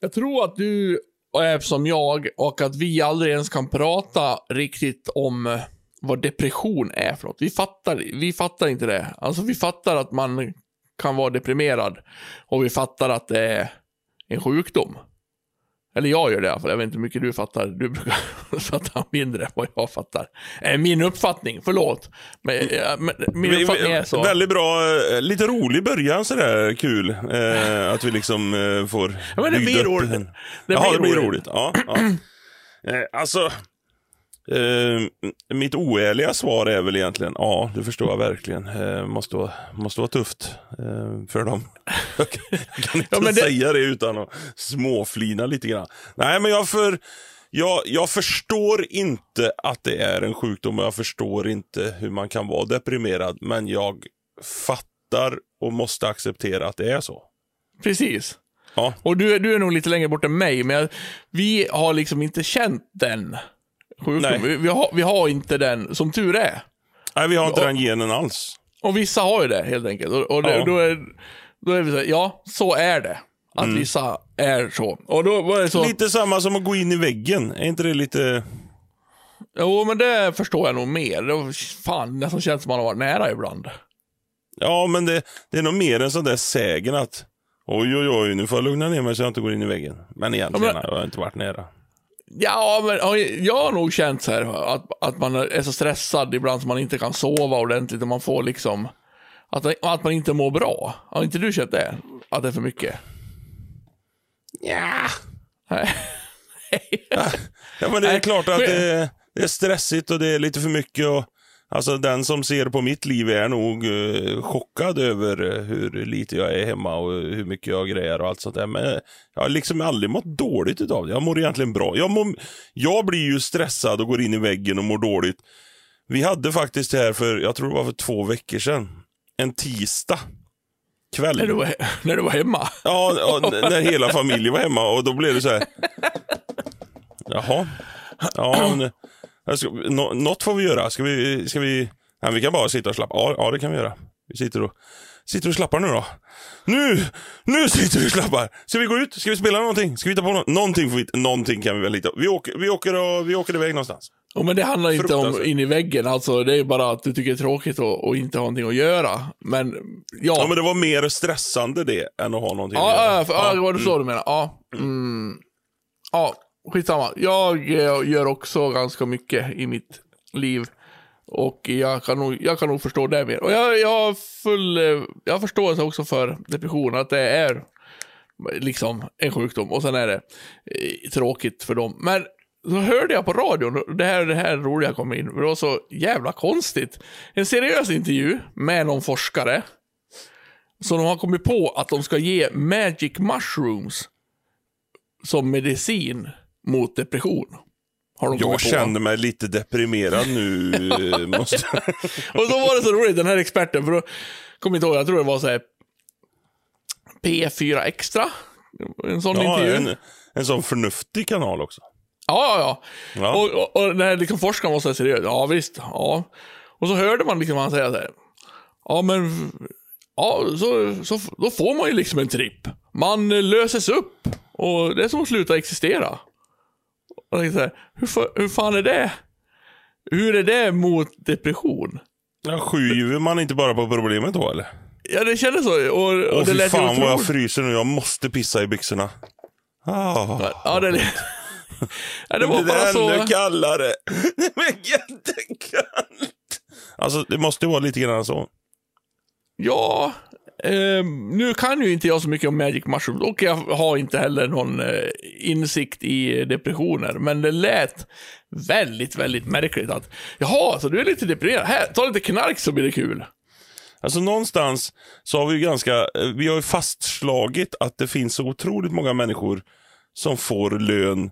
Jag tror att du är som jag och att vi aldrig ens kan prata riktigt om eh, vad depression är för något. Vi fattar, vi fattar inte det. Alltså vi fattar att man kan vara deprimerad och vi fattar att det är en sjukdom. Eller jag gör det i alla fall. Jag vet inte hur mycket du fattar. Du brukar fatta mindre än vad jag fattar. Eh, Min uppfattning, förlåt. Men, eh, men min uppfattning är så. Väldigt bra, eh, lite rolig början sådär kul. Eh, att vi liksom eh, får Ja, men det blir roligt. Det Jaha, blir det blir roligt. roligt. Ja, ja. Eh, alltså, eh, mitt oärliga svar är väl egentligen ja, det förstår jag verkligen. Eh, måste, vara, måste vara tufft eh, för dem. Jag kan, inte Ja, det- säga det utan att småflina lite grann. Nej, men jag, för, jag, jag förstår inte att det är en sjukdom och jag förstår inte hur man kan vara deprimerad. Men jag fattar och måste acceptera att det är så. Precis. Ja. Och du, du är nog lite längre bort än mig, men jag, vi har liksom inte känt den sjukdomen. Nej. Vi, vi, har, vi har inte den, som tur är. Nej, vi har inte Ja. den genen alls. Och vissa har ju det helt enkelt. Och, och det, Ja. då, är, då är vi så här, ja, så är det. Att vissa är så. Och då var det så, Lite samma som att gå in i väggen. Är inte det lite... jo men det förstår jag nog mer. Det fan, nästan känns som man har varit nära ibland. Ja, men det, det är nog mer en sån där sägen att oj, oj, oj, nu får jag lugna ner mig så jag inte går in i väggen. Men egentligen Ja, men- har jag inte varit nära. Ja, men ja, jag har nog känt så här att, att man är så stressad ibland som man inte kan sova ordentligt och man får liksom att, att man inte mår bra. Har inte du känt det? Att det är för mycket? Ja. Nej. Ja, men det är Nej, klart att det, det är stressigt och det är lite för mycket. Och, alltså den som ser på mitt liv är nog eh, chockad över eh, hur lite jag är hemma och hur mycket jag grejer och allt sånt där. Men jag har liksom aldrig mått dåligt utav det. Jag mår egentligen bra. Jag, mår, jag blir ju stressad och går in i väggen och mår dåligt. Vi hade faktiskt här för, jag tror det var för två veckor sedan, en tisdag kväll. När du var, när du var hemma? Ja, ja, när hela familjen var hemma och då blev det så här. Jaha. Ja, men, ska, nå, något får vi göra. Ska vi, ska vi, nej, vi kan bara sitta och slappa. Ja, ja, det kan vi göra. Vi sitter och, sitter och slappar nu då. Nu! Nu sitter vi och slappar! Ska vi gå ut? Ska vi spela någonting? Ska vi hitta på något? Någonting, får vi, någonting kan vi väl hitta Vi åker, vi, åker och, vi åker iväg någonstans. Oh, men det handlar inte om in i väggen. Alltså, det är bara att du tycker det är tråkigt att och inte ha någonting att göra. Men ja. Ja, men det var mer stressande det än att ha någonting att Ja, göra. ja, ja, för- ja, det var så du menar. Ja, mm. ja skitsamma. Jag eh, gör också ganska mycket i mitt liv. Och jag kan nog, jag kan nog förstå det mer. Och jag, jag har full, eh, jag har förståelse också för depression, att det är liksom en sjukdom och sen är det eh, tråkigt för dem. Men så hörde jag på radion, det här, det här roliga kom in, det var så jävla konstigt. En seriös intervju med någon forskare så de har kommit på att de ska ge magic mushrooms som medicin mot depression. Har de Jag känner mig lite deprimerad nu. måste... Och så var det så roligt, den här experten, för då kommer inte ihåg, jag tror det var så här P4 Extra. En sån Ja, intervju. en, en sån förnuftig kanal också. Ja, ja, ja. Ja. Och, och, och när liksom forskaren var så här seriös, ja visst, ja. Och så hörde man liksom han säga så här, ja men, ja, så, så, då får man ju liksom en tripp. Man eh, löses upp och det är som att sluta existera. Och jag tänkte så här, hur, fa- hur fan är det? Hur är det mot depression? Ja, skyver man inte bara på problemet då eller? Ja, det kändes så. Och, och Åh det fy lät fan vad jag fryser nu, jag måste pissa i byxorna. Ah. Ja, det, ja, det var det bara är så. ännu kallare. Det är jättekallt. Alltså det måste ju vara lite grann så. Ja, eh, nu kan ju inte jag så mycket om Magic Mushrooms och jag har inte heller någon eh, insikt i depressioner. Men det lät väldigt, väldigt märkligt att jaha, så du är lite deprimerad. Här, ta lite knark så blir det kul. Alltså någonstans så har vi ju ganska, eh, vi har ju fastslagit att det finns så otroligt många människor som får lön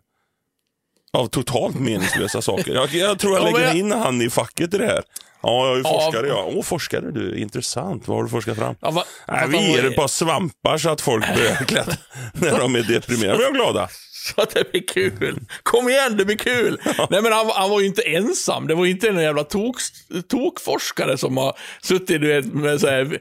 av totalt meningslösa saker. Jag, jag tror jag Ja, lägger jag- in han i facket i det här. Ja, jag är forskare ja. Åh, forskare du, intressant. Vad har du forskat fram? Ja, va, Nej, vi ger ett par svampar så att folk börjar klättra när de är deprimerade. Vi är glada. Så att det blir kul. Kom igen, det blir kul. Nej men han, han var ju inte ensam. Det var ju inte en jävla tok, tokforskare som har suttit du vet, med så här,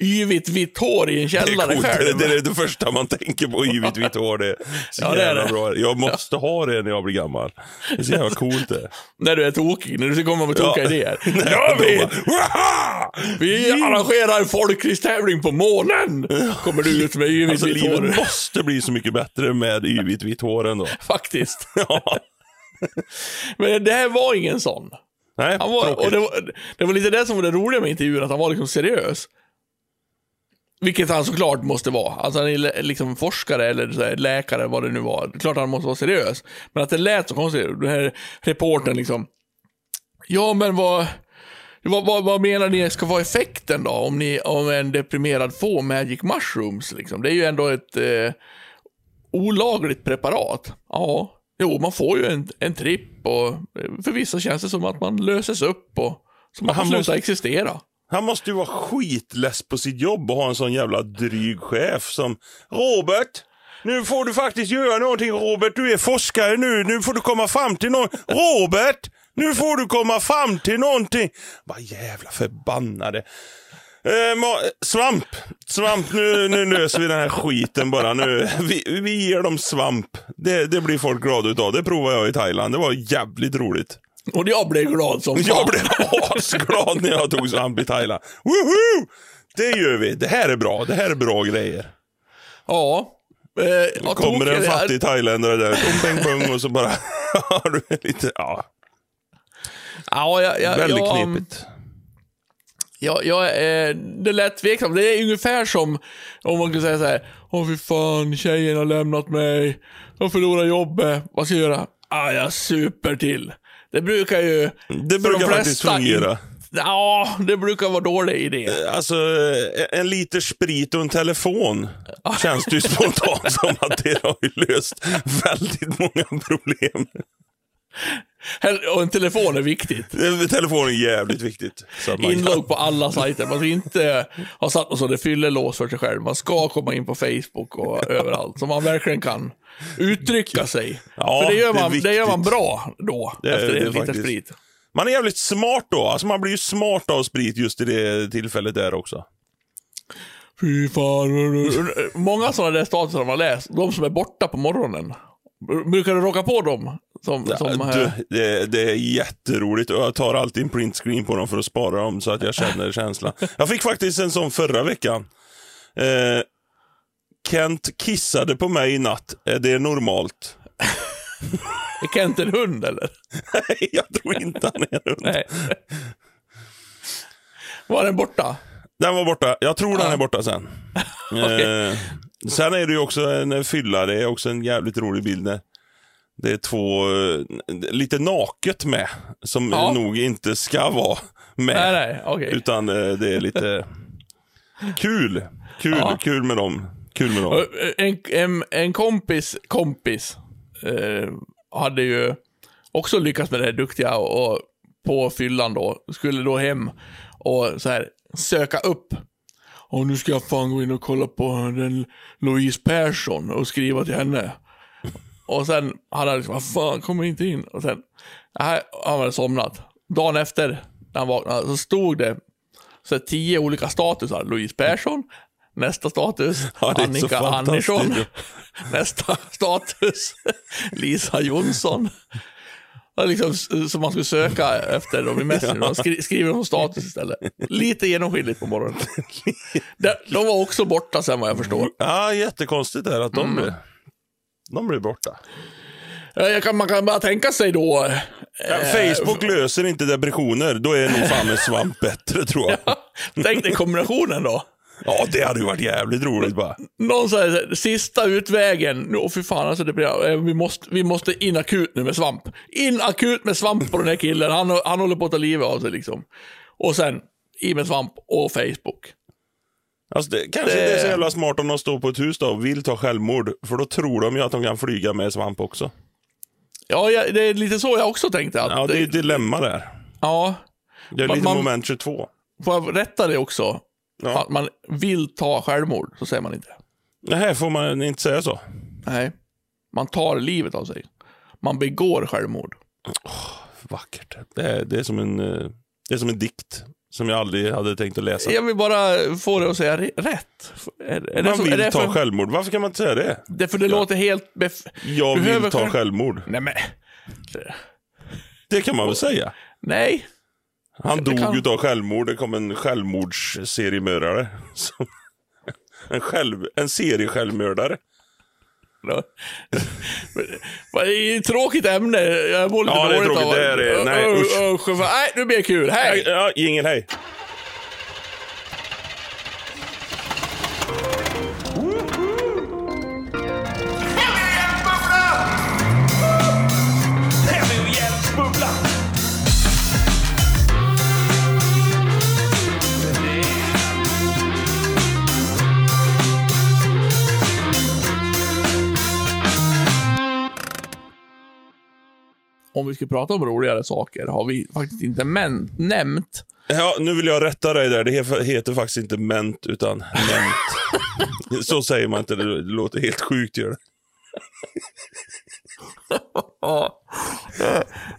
yvigt vitt hår i en Det är källare coolt. själv. Det är det första man tänker på, yvigt vitt hår. Det är så Ja, det är jävla det. bra. Jag måste ha det när jag blir gammal. Det är så jävla coolt det. När du är tokig, när du ska komma med tokiga Ja. idéer. Nej, Ja, bara, "Waha!" vi arrangerar en folkracetävling på månen. Kommer du ut med yvigt Alltså vitt hår. livet måste bli så mycket bättre med yvigt vitt hår ändå. Faktiskt. Ja. Men det här var ingen sån. Nej, Han var, tråkigt. och det, var, det var lite det som var det roliga med intervjun, att han var liksom seriös. Vilket han såklart måste vara. Alltså han är liksom forskare eller läkare, vad det nu var. Klart han måste vara seriös. Men att det lät så konstigt. Den här reportern liksom. Ja, men vad, vad, vad, vad menar ni ska vara effekten då? Om, ni, om en deprimerad får magic mushrooms liksom. Det är ju ändå ett eh, olagligt preparat. Ja, jo, man får ju en, en tripp och för vissa känns det som att man löses upp och som man han får sluta måste- existera. Han måste ju vara skitless på sitt jobb och ha en sån jävla dryg chef som Robert! Nu får du faktiskt göra någonting Robert, du är forskare nu, nu får du komma fram till något. Robert! Nu får du komma fram till någonting. Vad jävla förbannade. Eh, svamp! Svamp, nu, nu löser vi den här skiten bara. Nu, vi, vi ger dem svamp. Det, det blir folk glada utav. Det provade jag i Thailand. Det var jävligt roligt. Och jag blev glad som fan. Jag blev asglad när jag tog svamp i Thailand. Woho! Det gör vi. Det här är bra. Det här är bra grejer. Ja. Eh, ja, Kommer en fattig thailändare där, bong, bong, bong, och så bara har du lite, ja, Ja, jag, jag, väldigt jag, knepigt. Ja, jag, eh, det lät tveksamt. Det är ungefär som om man kan säga så här. Åh fy fan, tjejen har lämnat mig. Jag förlorar jobbet. Vad ska jag göra? Ah, jag super till. Det brukar ju... Det brukar de faktiskt fungera. Ja, det brukar vara dålig idé. Alltså, eh, en liter sprit och en telefon känns det ju spontant som att det har löst väldigt många problem. Och en telefon är viktigt. Eh, Telefon är jävligt viktigt. Man kan- Inlogg på alla sajter. Man ska inte ha satt något så det fyller lås för sig själv. Man ska komma in på Facebook och överallt. Så man verkligen kan uttrycka sig. Ja, för det gör, det man, det gör man bra då, Det efter det en faktiskt- sprit. Man är jävligt smart då. Alltså man blir ju smart av sprit just i det tillfället där också. Fy fan. Många sådana där statusar man läst, de som är borta på morgonen. Brukar du råka på dem? Som, som, du, eh, det, det är jätteroligt och jag tar alltid en printscreen på dem för att spara dem så att jag känner känslan. Jag fick faktiskt en sån förra veckan. Eh, Kent kissade på mig i natt. Är det normalt? är Kent en hund eller? Nej, jag tror inte han är hund. Nej. Var den borta? Den var borta. Jag tror den Ja. är borta sen. eh, sen är det ju också en fylla. Det är också en jävligt rolig bild. Där. Det är två, eh, lite naket med. Som Ja. nog inte ska vara med. Nej, nej, okej. Utan eh, det är lite kul. Kul, Ja. kul med dem. Kul med dem. Eh, En, en, en kompis kompis eh, hade ju också lyckats med det här duktiga och, och på fyllan då, skulle då hem och så här söka upp. Och nu ska jag fan gå in och kolla på den Louise Persson och skriva till henne. Och sen hade han liksom, vad fan, kommer inte in. Och sen, nej, han hade somnat. Dagen efter, när han vaknade, så stod det så tio olika statusar. Louise Persson, nästa status, Ja, Annika. Andersson, nästa status, Lisa Jonsson. Ja, Liksom, som man skulle söka efter dem i Messenger. De skri skriver som status istället. Lite genomskinligt på morgonen. De, de var också borta sen vad jag förstår. Ja, jättekonstigt är att de, Mm. blir, de blir borta. Eh, kan, man kan bara tänka sig då. eh, Ja, Facebook löser inte depressioner. Då är nog fan med svamp bättre tror jag. Tänk dig kombinationen då. Ja, det hade ju varit jävligt roligt bara. Någon säger sista utvägen. Åh fy fan alltså det blir, eh, vi, måste, vi måste in akut nu med svamp. In akut med svamp på den här killen. Han, han håller på att ta livet av sig liksom. Och sen, i med svamp och Facebook. Alltså det, kanske Det- det är så jävla smart om de står på ett hus då och vill ta självmord. För då tror de ju att de kan flyga med svamp också. Ja, jag, det är lite så jag också tänkte. Att, Ja, det är ett dilemma där. ja, Det är lite man- moment 22. får jag rätta det också? Ja. Att man vill ta självmord, så säger man inte. Nej, får man inte säga så? Nej. Man tar livet av sig. Man begår självmord. Vackert. Det är, det, är som en, eh, det är som en dikt som jag aldrig hade tänkt att läsa. Jag vill bara få det att säga rätt. Är, är man så- vill ta för, självmord. Varför kan man inte säga det? Det för det låter helt... Bef- Jag Behöver vill ta själv- självmord. Nej men... Det kan man väl säga? Nej. Han dog kan- utav självmord. Det kom en självmordsseriemördare. En, själv, en seriesjälvmördare. Är ett tråkigt ämne. Jag mår lite Ja, dåligt av Det är. Nej, usch. usch. Nej, nu blir det kul. Hej! Ja, jingel, hej. Om vi ska prata om roligare saker har vi faktiskt inte men, nämnt. Ja, nu vill jag rätta dig där. Det he- heter faktiskt inte ment, utan ment. Så säger man inte. Det låter helt sjukt. Gör det. Ja.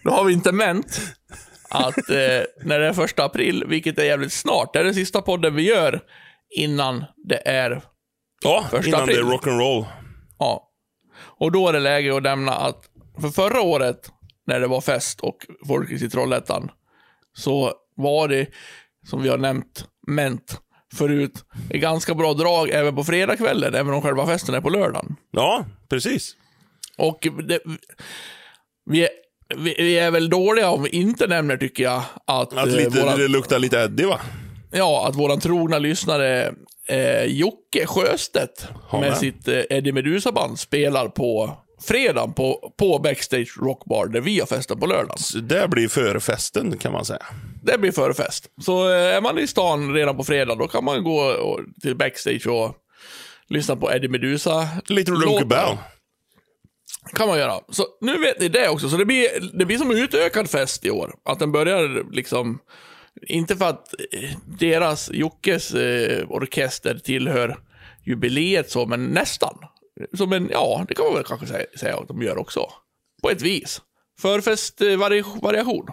Då har vi inte nämnt att eh, när det är första april, vilket är jävligt snart, det är den sista podden vi gör innan det är Ja, Första innan det är april. rock'n'roll. Ja. Och då är det läge att nämna att för förra året, när det var fest och Folkis i Trollhättan, så var det, som vi har nämnt, ment förut, ett ganska bra drag även på fredagskvällen, även om själva festen är på lördagen. Ja, precis. Och det, vi, vi, vi är väl dåliga om vi inte nämner, tycker jag, att, Att eh, lite, våran, det luktar lite Eddie, va? ja, att våran trogna lyssnare eh, Jocke Sjöstedt Ja, med men. sitt eh, Eddie Meduza-band spelar på fredagen på, på Backstage Rockbar där vi har festen på lördagen. Så det blir förfesten, kan man säga. Det blir förfest. Så eh, är man i stan redan på fredag, då kan man gå och, till Backstage och lyssna på Eddie Meduza. Lite låtar. Runkebell. kan man göra. Så nu vet ni det också. Så det blir, det blir som en utökad fest i år. Att den börjar liksom, inte för att eh, deras, Jockes eh, orkester tillhör jubileet så, men nästan. Som en, ja, det kan man väl kanske säga, säga att de gör också. På ett vis. Förfestvariation.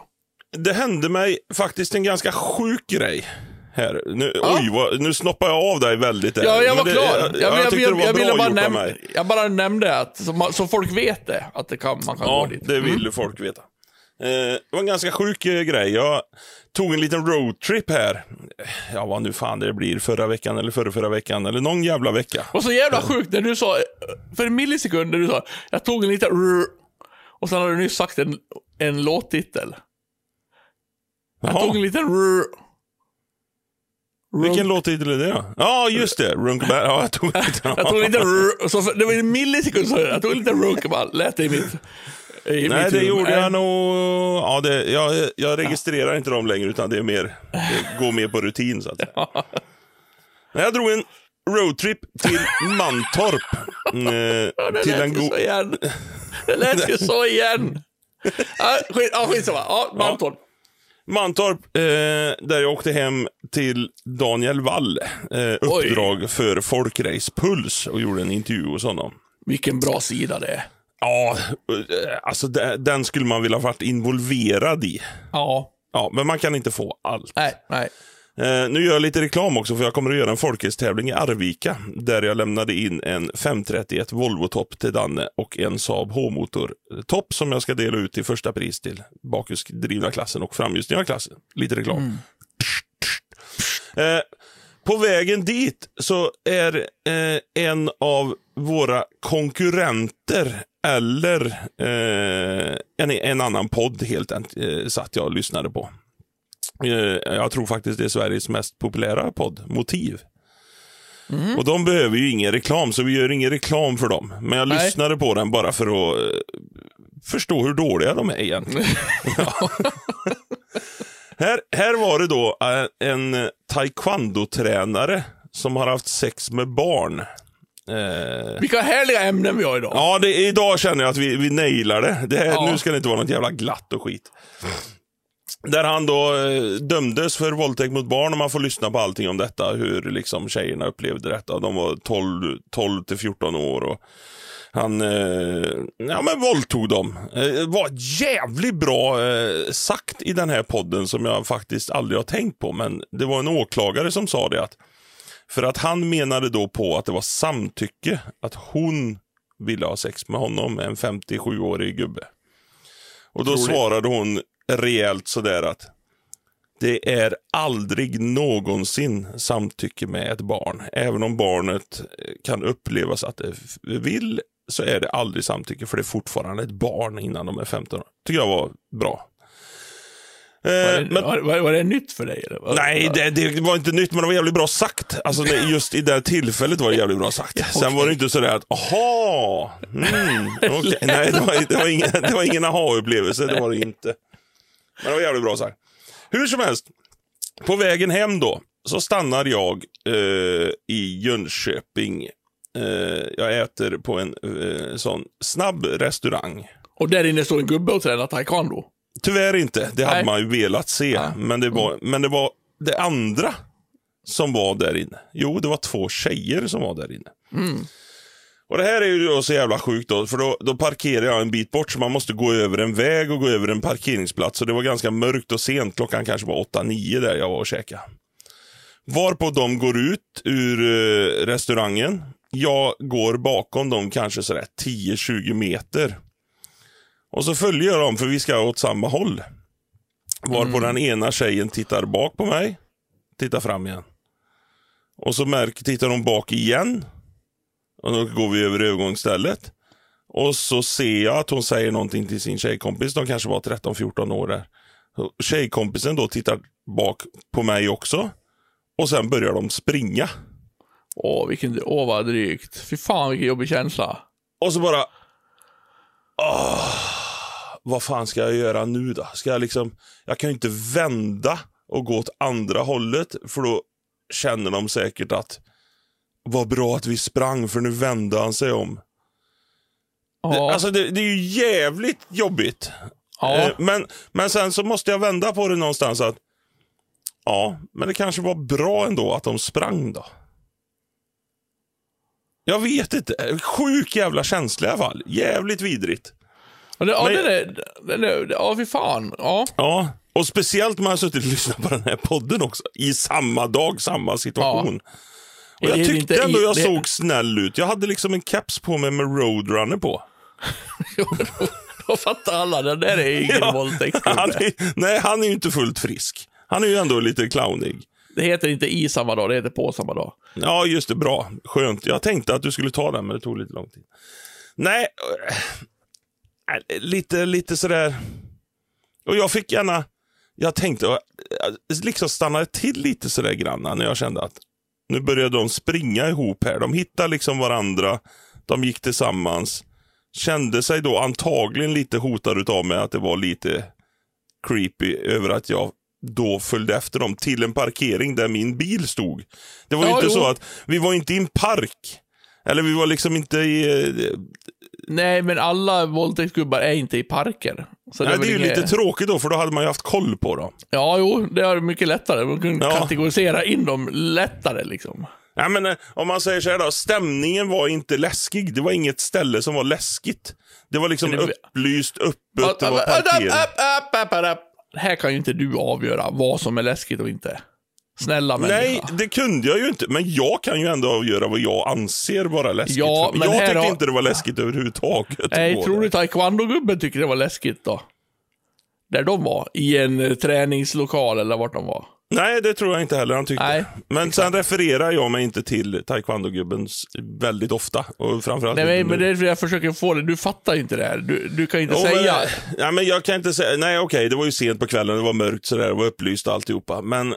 Det hände mig faktiskt en ganska sjuk grej. Här. Nu, Ja. Oj, vad, nu snoppar jag av dig väldigt. Där. Ja, jag var det, klar. Jag, Jag, jag, jag, jag, ville bara nämna, jag bara nämnde att, så, så folk vet det, att det kan, man kan Ja, gå dit. det vill ju folk veta. Eh, det var en ganska sjuk eh, grej. Jag tog en liten roadtrip här. Ja, vad nu fan det blir. Förra veckan eller förra, förra veckan. Eller någon jävla vecka. Och så jävla sjukt när du sa, för en millisekund när du sa, jag tog en liten och sen har du nyss sagt en, en låttitel. Jag Jaha. tog en liten rrr. Vilken låttitel är det då? Ja, just det. Runkebell. Ja, jag tog en liten. Jag tog och så, det var en millisekund så jag tog runk och bara lät det i mitt... Nej, det gjorde jag nog... Ja, det, jag, jag registrerar inte dem längre, utan det är mer... Det går mer på rutin, så att säga. Men Jag drog en roadtrip till Mantorp. Mm, Ja, det till lät en ju så igen. Det lät ju så igen. Ja, skit, ja, skitsamma. Ja, Mantorp. Mantorp, eh, där jag åkte hem till Daniel Wall. Eh, uppdrag för Folkrace Puls och gjorde en intervju hos honom. Vilken bra sida det är. Ja, alltså de- den skulle man vilja varit involverad i. Ja, Ja, men man kan inte få allt. nej, nej. Eh, nu gör jag lite reklam också för jag kommer att göra en folkrace-tävling i Arvika där jag lämnade in en 531 Volvo-topp till Danne och en Saab H-motor-topp som jag ska dela ut i första pris till bakhjulsdrivna klassen och framhjulsdrivna klassen. Lite reklam. Eh, på vägen dit så är eh, en av våra konkurrenter eller eh, en, en annan podd helt enkelt eh, satt jag och lyssnade på. Eh, jag tror faktiskt det är Sveriges mest populära podd, Motiv. Och de behöver ju ingen reklam, så vi gör ingen reklam för dem. Men jag Nej. lyssnade på den bara för att eh, förstå hur dåliga de är egentligen. Här, här var det då eh, en taekwondo-tränare som har haft sex med barn. Eh, Vilka härliga ämnen vi har idag. Ja, det, idag känner jag att vi, vi nailar det. det här, Ja. Nu ska det inte vara något jävla glatt och skit. Där han då eh, dömdes för våldtäkt mot barn och man får lyssna på allting om detta. Hur liksom tjejerna upplevde detta. De var 12, 12 till 14 år. Och Han eh, ja, men våldtog dem. Eh, Det var jävligt bra eh, sagt i den här podden som jag faktiskt aldrig har tänkt på. Men det var en åklagare som sa det. att För att han menade då på att det var samtycke. Att hon ville ha sex med honom, en 57-årig gubbe. Och då Troligt. svarade hon rejält sådär att det är aldrig någonsin samtycke med ett barn. Även om barnet kan upplevas att det vill så är det aldrig samtycke för det är fortfarande ett barn innan de är 15 år. tycker jag var bra. Eh, Var det, men, var, var, var det nytt för dig? Eller? nej, det, det var inte nytt men det var jävligt bra sagt. Alltså, just i det här tillfället var det jävligt bra sagt. Sen var det inte sådär att, aha, mm, okej. Nej, det var, det var ingen, det var ingen aha-upplevelse, det var det inte. Men det var jävligt bra sagt. Hur som helst, på vägen hem då, så stannar jag eh, i Jönköping. Eh, jag äter på en eh, sån snabb restaurang. Och där inne står en gubbe och tränar taekwondo. Tyvärr inte, det hade Nej. man ju velat se. Men, det var, men det var det andra som var där inne. Jo, det var två tjejer som var där inne. Och det här är ju så jävla sjukt då, för då, då parkerar jag en bit bort så man måste gå över en väg och gå över en parkeringsplats. Och det var ganska mörkt och sent, klockan kanske var 8-9 där jag var och käkade. Varpå de går ut ur eh, restaurangen. Jag går bakom dem kanske sådär 10-20 meter. Och så följer jag dem för vi ska åt samma håll. Varpå den ena tjejen tittar bak på mig, tittar fram igen. Och så märker, tittar hon bak igen. Och då går vi över övergångsstället. Och så ser jag att hon säger någonting till sin tjejkompis. De kanske var 13-14 år där. Tjejkompisen då tittar bak på mig också. Och sen börjar de springa. Åh, vilken, åh vad drygt. Fy fan vilken jobbig känsla. Och så bara... Åh, vad fan ska jag göra nu då? Ska jag liksom... Jag kan ju inte vända och gå åt andra hållet. För då känner de säkert att... Vad bra att vi sprang för nu vände han sig om. Ja, alltså det, det är ju jävligt jobbigt. ja. Eh, Men, men sen så måste jag vända på det någonstans att ja, men det kanske var bra ändå att de sprang då. Jag vet inte. Sjuk jävla känsla i alla fall. Jävligt vidrigt. Och det, ja, men- det, det, det, det, ja, fy fan. Ja. Ja, och speciellt om man har suttit och lyssnat på den här podden också. I samma dag, samma situation. Och Är jag tyckte inte ändå jag såg snäll ut. Jag hade liksom en keps på mig med Roadrunner på. Då fattar alla, det där är ingen Ja. våldtäktsgubbe. Nej, han är ju inte fullt frisk. Han är ju ändå lite clownig. Det heter inte i samma dag, det heter på samma dag. Ja, just det. Bra. Skönt. Jag tänkte att du skulle ta den, men det tog lite lång tid. Nej, eh, äh, lite, lite sådär... Och jag fick gärna... Jag tänkte, jag äh, liksom stannade till lite sådär granna när jag kände att nu började de springa ihop här. De hittade liksom varandra. De gick tillsammans. Kände sig då antagligen lite hotad utav mig att det var lite creepy över att jag då följde efter dem till en parkering där min bil stod. Det var Ja, inte jo. så att vi var inte i en park. Eller vi var liksom inte i... eh, Nej, men alla våldtäktsgubbar är inte i parker. Så Nej, är det är väl ju inget- lite tråkigt då, för då hade man ju haft koll på dem. Ja, jo, det är mycket lättare. Man kan Ja. kategorisera in dem lättare liksom. Ja, men, eh, om man säger så här då, stämningen var inte läskig. Det var inget ställe som var läskigt. Det var liksom det- upplyst, öppet, det var parkering. Här kan ju inte du avgöra vad som är läskigt och inte. Snälla människa. Nej, det kunde jag ju inte. Men jag kan ju ändå avgöra vad jag anser vara läskigt. Ja, men jag tyckte har- inte det var läskigt överhuvudtaget. Nej, tror du taekwondo-gubben tycker det var läskigt då? Där de var? I en träningslokal eller vart de var? Nej, det tror jag inte heller han tyckte. Nej, men sen refererar jag mig inte till taekwondo-gubben väldigt ofta. Och framförallt Nej, men, det är för jag försöker få det. Du fattar ju inte det här. Du, du kan inte Jo, säga... Men, ja, men jag kan inte säga, nej okej, det var ju sent på kvällen, det var mörkt sådär, det var upplyst och alltihopa. Men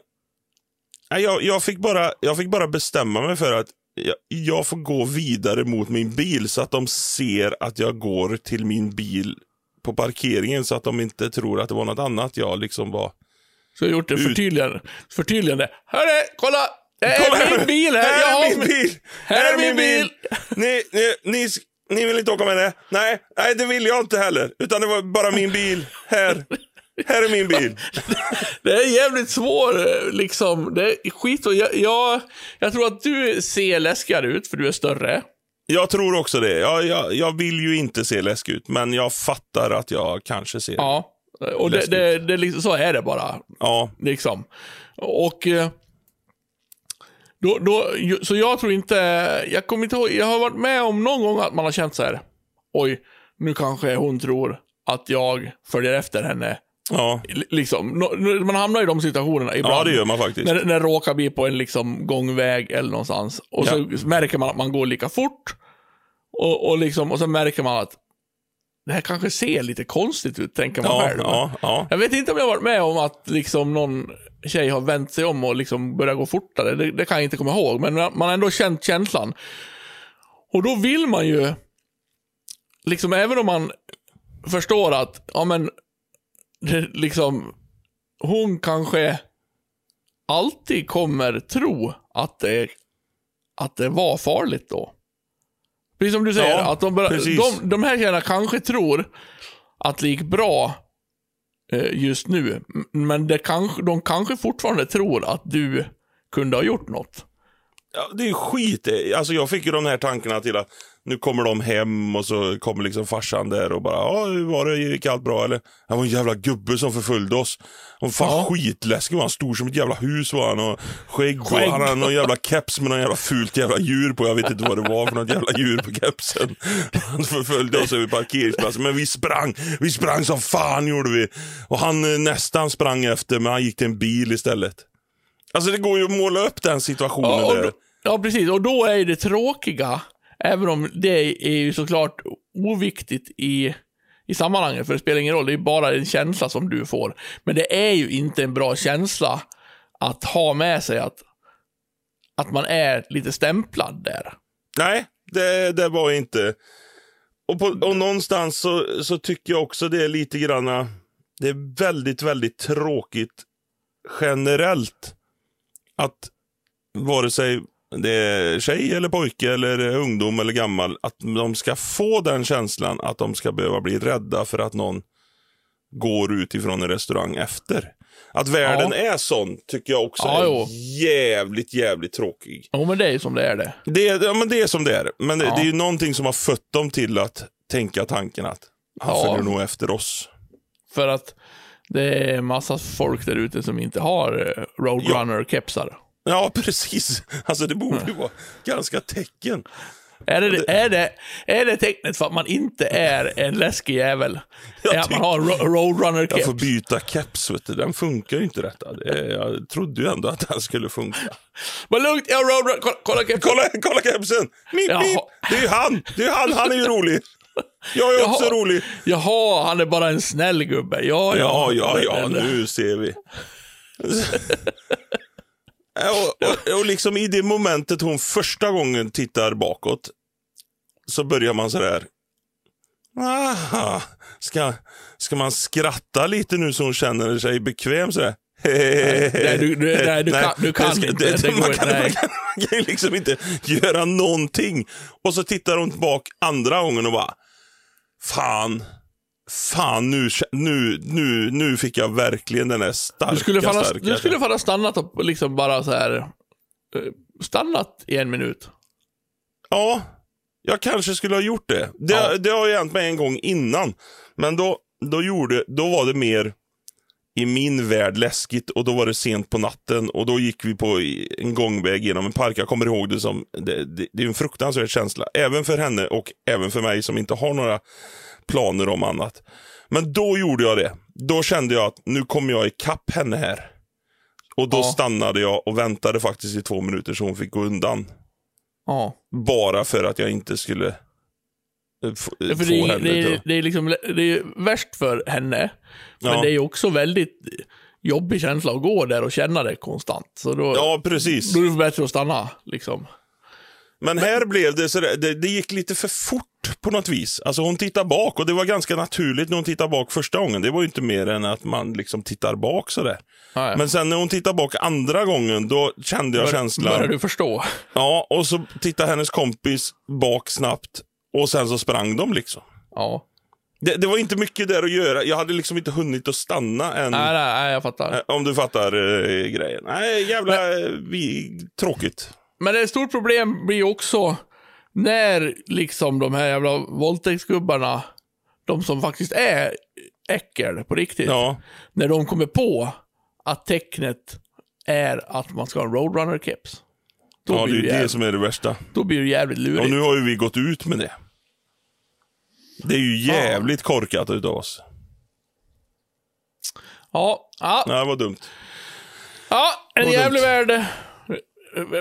nej, jag, jag, fick bara, jag fick bara bestämma mig för att jag, jag får gå vidare mot min bil så att de ser att jag går till min bil på parkeringen så att de inte tror att det var något annat jag liksom var. Så jag har gjort det Ut. förtydligande. förtydligande. Hörru, kolla! Det är Kolla min bil här! Här är min bil! Här är min bil! Ni, ni, ni, ni vill inte åka med det? Nej, nej, det vill jag inte heller. Utan det var bara min bil. Här. Här är min bil. Det är jävligt svår, eh, liksom. Det är skit och jag, jag, jag tror att du ser läskigare ut, för du är större. Jag tror också det. Jag, jag, jag vill ju inte se läskig ut, men jag fattar att jag kanske ser Ja, och det, det, det, liksom, så är det bara. Ja, Liksom. Och... eh, Då, då, så jag tror inte... Jag kommer inte ihåg, jag har varit med om någon gång att man har känt så här. Oj, nu kanske hon tror att jag följer efter henne. ja. Liksom, man hamnar i de situationerna ibland. ja det gör man faktiskt. När, när det råkar bli på en liksom gångväg eller någonstans. Och så märker man att man går lika fort. Och, och, liksom, och så märker man att det här kanske ser lite konstigt ut, tänker man Ja, själv. ja, ja. Jag vet inte om jag varit med om att liksom någon tjej har vänt sig om och liksom börjat gå fortare. Det, det kan jag inte komma ihåg, men man har ändå känt känslan. Och då vill man ju, liksom även om man förstår att, ja men, det, liksom, hon kanske alltid kommer tro att det, att det var farligt då. Precis som du säger, Ja, att de, precis. de, de här tjejerna kanske tror att det gick bra eh, just nu. Men det kanske, de kanske fortfarande tror att du kunde ha gjort något. Ja, det är skit. Alltså jag fick ju de här tankarna till att nu kommer de hem och så kommer liksom farsan där och bara, ja, hur var det? Gick allt bra eller? Han var en jävla gubbe som förföljde oss. Han var fan Ja. skitläskig var han. Stor som ett jävla hus var han och skägg, Skägg. och han hade någon jävla keps med någon jävla fult jävla djur på. Jag vet inte vad det var för något jävla djur på kepsen. Han förföljde oss över parkeringsplatsen. Men vi sprang, vi sprang som fan gjorde vi. Och han eh, nästan sprang efter men han gick till en bil istället. Alltså det går ju att måla upp den situationen Ja, då, ja, precis. Och då är det tråkiga, även om det är ju såklart oviktigt i, i sammanhanget, för det spelar ingen roll, det är bara en känsla som du får. Men det är ju inte en bra känsla att ha med sig att, att man är lite stämplad där. Nej, det, det var inte. Och, på, och någonstans så, så tycker jag också det är lite granna, det är väldigt, väldigt tråkigt generellt att vare sig det är tjej eller pojke eller ungdom eller gammal, att de ska få den känslan att de ska behöva bli rädda för att någon går ut ifrån en restaurang efter. Att världen är sån tycker jag också Ja, är jo. jävligt, jävligt tråkig. Jo, men det är ju som det är det. Det, är- ja, men det är som det är. Men det, Ja. det är ju någonting som har fött dem till att tänka tanken att han Ja. följer nog efter oss. För att det är massa folk där ute som inte har eh, Roadrunner-kepsar. Ja, precis. Alltså det borde ju vara ganska tecken. Är det, är, det, är det tecknet för att man inte är en läskig jävel? Jag är att man har en ro- Jag får byta keps, vet du. Den funkar ju inte detta. Det jag trodde ju ändå att den skulle funka. Vad lugnt, jag har Roadrunner... Kolla, kolla kepsen! Kolla, kolla kepsen! Mip, mip. Det är ju han! Det är han, han är ju rolig. Jag är också Jaha. rolig. Jaha, han är bara en snäll gubbe. Ja, Ja, ja, ja, Eller- nu ser vi. och, och, och liksom i det momentet hon första gången tittar bakåt så börjar man sådär. Aha, ska, ska man skratta lite nu så hon känner sig bekväm sådär? nej, du- du- nej, du kan- du kan ska- inte. det- Det man, kan, nej. man, kan, man kan liksom inte göra någonting. Och så tittar hon bak andra gången och bara, fan, fan nu, nu, nu, nu fick jag verkligen den där starka, Du skulle fan ha, starka. du skulle fan ha stannat och liksom bara så här... eh, Stannat i en minut. Ja, jag kanske skulle ha gjort det. Det, Ja. det har ju hänt mig en gång innan. Men då, då, gjorde, då var det mer i min värld läskigt och då var det sent på natten och då gick vi på en gångväg genom en park. Jag kommer ihåg det som, det, det, det är en fruktansvärd känsla. Även för henne och även för mig som inte har några planer om annat. Men då gjorde jag det. Då kände jag att nu kommer jag ikapp henne här. Och då Ja. stannade jag och väntade faktiskt i två minuter så hon fick gå undan. Ja. Bara för att jag inte skulle få, Ja, För få det, är- henne det, det, är liksom, det är värst för henne. Men Ja. det är också väldigt jobbig känsla att gå där och känna det konstant. Så då, Ja, precis. då är det bättre att stanna. Liksom. Men här blev det så det, det gick lite för fort på något vis. Alltså hon tittar bak och det var ganska naturligt när hon tittar bak första gången. Det var ju inte mer än att man liksom tittar bak sådär. Men sen när hon tittar bak andra gången, då kände jag Bör- känslan. Börjar du förstå? Ja, och så tittar hennes kompis bak snabbt och sen så sprang de liksom. Ja. Det, det var inte mycket där att göra. Jag hade liksom inte hunnit att stanna än. Nej, nej, nej, jag fattar. Eh, Om du fattar eh, grejen. Nej, jävla eh, vi, tråkigt. Men ett stort problem blir också när liksom de här jävla våldtäktsgubbarna, de som faktiskt är äckel på riktigt, Ja, när de kommer på att tecknet är att man ska ha en Roadrunner-keps. Då, ja det är det jävligt, som är det värsta. då blir det jävligt lurigt. Och nu har ju vi gått ut med det. Det är ju jävligt korkat utav oss. Ja, ja, Nej, var dumt. ja en Vad jävlig dumt. värld.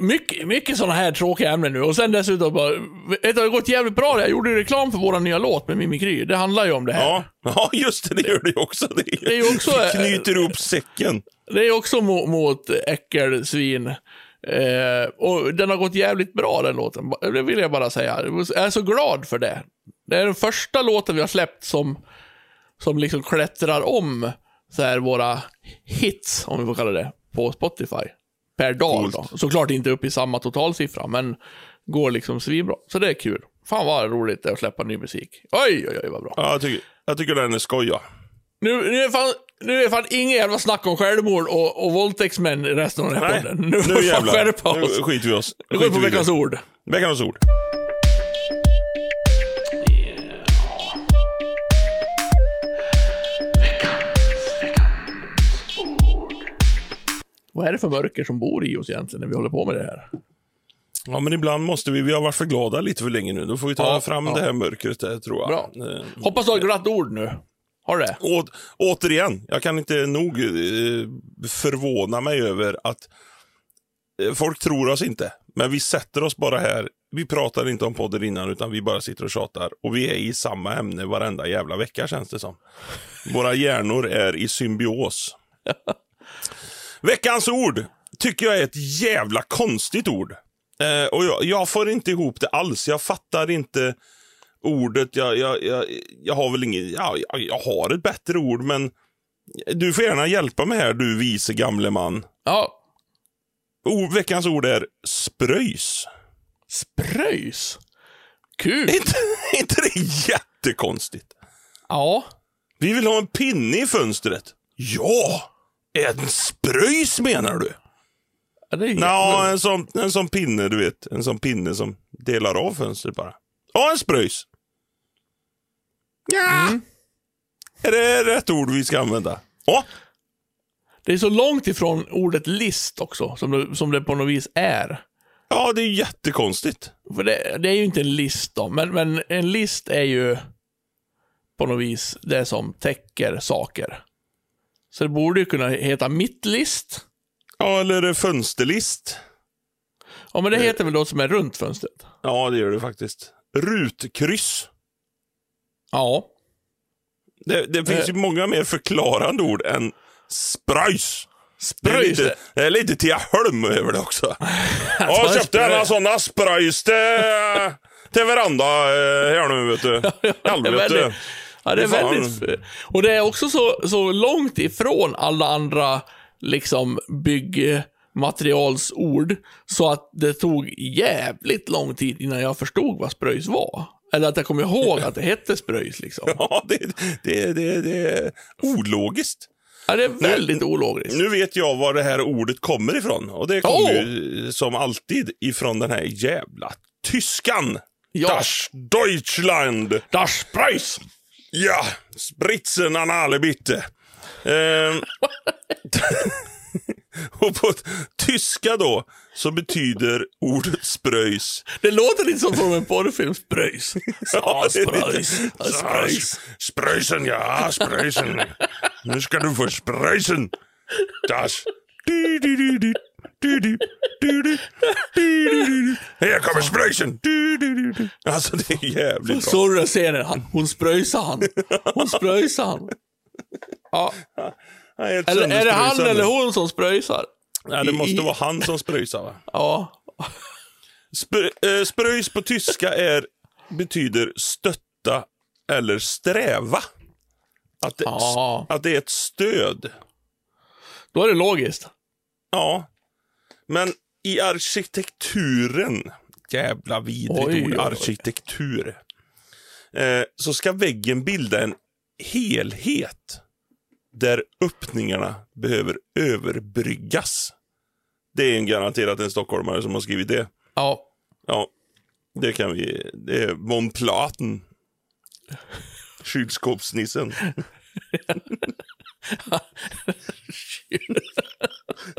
Mycket, mycket sådana här tråkiga ämnen nu. Och sen dessutom bara, vet du, det har gått jävligt bra. Jag gjorde reklam för vår nya låt med Mimikry. Det handlar ju om det här. Ja, ja just det, det gör det ju också. Det, Det är också- knyter ihop säcken. Det är också mot, mot äckelsvin. Eh, och den har gått jävligt bra den låten. Det vill jag bara säga. Jag är så glad för det. Det är den första låten vi har släppt som, som liksom klättrar om så här våra hits, om vi får kalla det, på Spotify. Per dag Coolt. då. Såklart inte upp i samma totalsiffra, men går liksom svinbra. Så det är kul. Fan vad roligt det är att släppa ny musik. Oj, oj, oj vad bra. Ja, jag, tycker, jag tycker den är skoj, ja. Nu, nu, är fan, nu är fan inget jävla snack om självmord och, och våldtäktsmän i resten av den här Nej, podden. Nu nu jävlar. skärpa Nu oss. skiter vi oss. Nu går vi på veckans ord. Veckans ord. Vad är det för mörker som bor i oss egentligen när vi håller på med det här? Ja, men ibland måste vi. Vi har varit för glada lite för länge nu. Då får vi ta Ja, fram ja. det här mörkret där, tror jag. Bra. Eh, Hoppas du har ett glatt ord nu. Har du det? Å, återigen, jag kan inte nog eh, förvåna mig över att eh, folk tror oss inte. Men vi sätter oss bara här. Vi pratar inte om podden innan, utan vi bara sitter och tjatar. Och vi är i samma ämne varenda jävla vecka, känns det som. Våra hjärnor är i symbios. Veckans ord tycker jag är ett jävla konstigt ord. Eh, och jag, jag får inte ihop det alls. Jag fattar inte ordet. Jag, jag, jag, jag har väl inget... Ja, jag, jag har ett bättre ord, men du får gärna hjälpa mig här, du vise gamle man. Ja. Ord, veckans ord är spröjs. Spröjs. Kul. Inte, inte det jättekonstigt? Ja. Vi vill ha en pinne i fönstret. Ja! En spröjs menar du? ja det är Ja, en sån, en sån pinne, du vet. En sån pinne som delar av fönstret bara. Ja, en spröjs. Ja. Är det rätt ord vi ska använda? Ja. Det är så långt ifrån ordet list också, som det, som det på något vis är. Ja, det är jättekonstigt. För det, det är ju inte en list då, men, men en list är ju på något vis det som täcker saker. Så det borde ju kunna heta mittlist. Ja, eller fönsterlist? Ja, men det heter väl något som är runt fönstret? Ja, det gör det faktiskt. Rutkryss. Ja. Det, det finns ju många mer förklarande ord än spröjs. Det är Spröjs. lite, det är lite Tiaholm över det också. Ja, jag köpte spröjs. en sådana spröjs till, till veranda eh, här nu, vet du. Det är Helvete. ja, det är väldigt... Och det är också så, så långt ifrån alla andra liksom byggmaterialsord så att det tog jävligt lång tid innan jag förstod vad spröjs var. Eller att jag kom ihåg att det hette spröjs liksom. Ja, det, det, det, det är ologiskt. Ja, det är väldigt ologiskt. Nu vet jag var det här ordet kommer ifrån. Och det kommer Åh! ju som alltid ifrån den här jävla tyskan. Ja. Das Deutschland. Das Spröjs! Ja, Spritzen an alle bitte. Ehm, och på tyska då så betyder ordet spröjs. Det låter lite som från en porrfilm. Spröjs. Ja, spröjs. Spröjsen, ja, spröjsen. Nu ska du få spröjsen. Das. Här kommer spröjsen. Alltså det är jävligt bra. Såg du den scenen? Hon spröjsade han. Hon spröjsade han. Ja. Eller är det han eller hon som spröjsar? Nej, det måste vara han som spröjsar va? Ja. Spr eh, spröjs på tyska är, betyder stötta eller sträva. Att det, Ja. att det är ett stöd. Då är det logiskt. Ja. Men i arkitekturen, jävla vidrigt Oj, ord, arkitektur. Eh, så ska väggen bilda en helhet där öppningarna behöver överbryggas. Det är en garanterat en stockholmare som har skrivit det. Ja. Ja. Det kan vi. Det är Von Platen. Kylskåpsnissen.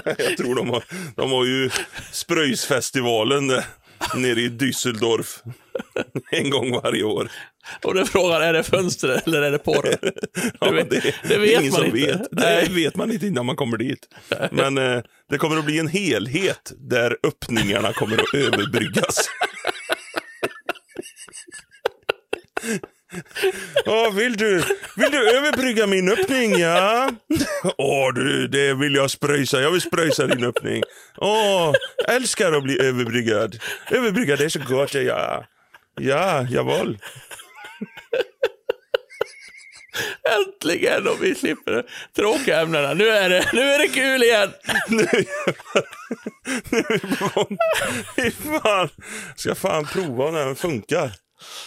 Jag tror de har, de har ju Spröjsfestivalen där, nere i Düsseldorf. En gång varje år. Och du frågar, är det fönster eller är det porr? Ja, vet- det, det vet ingen man som inte. vet. Det vet man inte innan man kommer dit. Men eh, det kommer att bli en helhet där öppningarna kommer att överbryggas. Ja, vill du, vill du överbrygga min öppning? Ja. Åh, du, det vill jag spröjsa. Jag vill spröjsa din öppning. Åh, älskar att bli överbryggad. Överbryggad är så gott, ja. Ja, jawohl. Äntligen, och vi slipper tråkiga ämnena. Nu är det, nu är det kul igen! Nu är vi på gång. Fan. Ska fan prova om den funkar.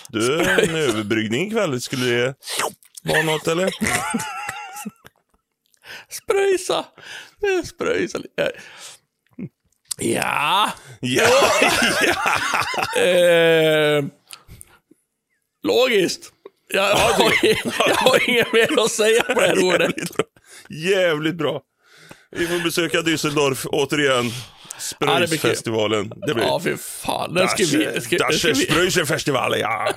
Du, en överbryggning ikväll. Skulle det vara något eller? Spröjsa. Spröjsa. Ja. Ja. Eh, logiskt. Jag, har, jag har inget mer att säga på det här ordet. Jävligt bra. Jävligt bra. Vi får besöka Düsseldorf återigen. Ja, det blir. Spröjsfestivalen. Ja, fy fan. Den ska vi, Dasche Spröjsfestivalen, ja.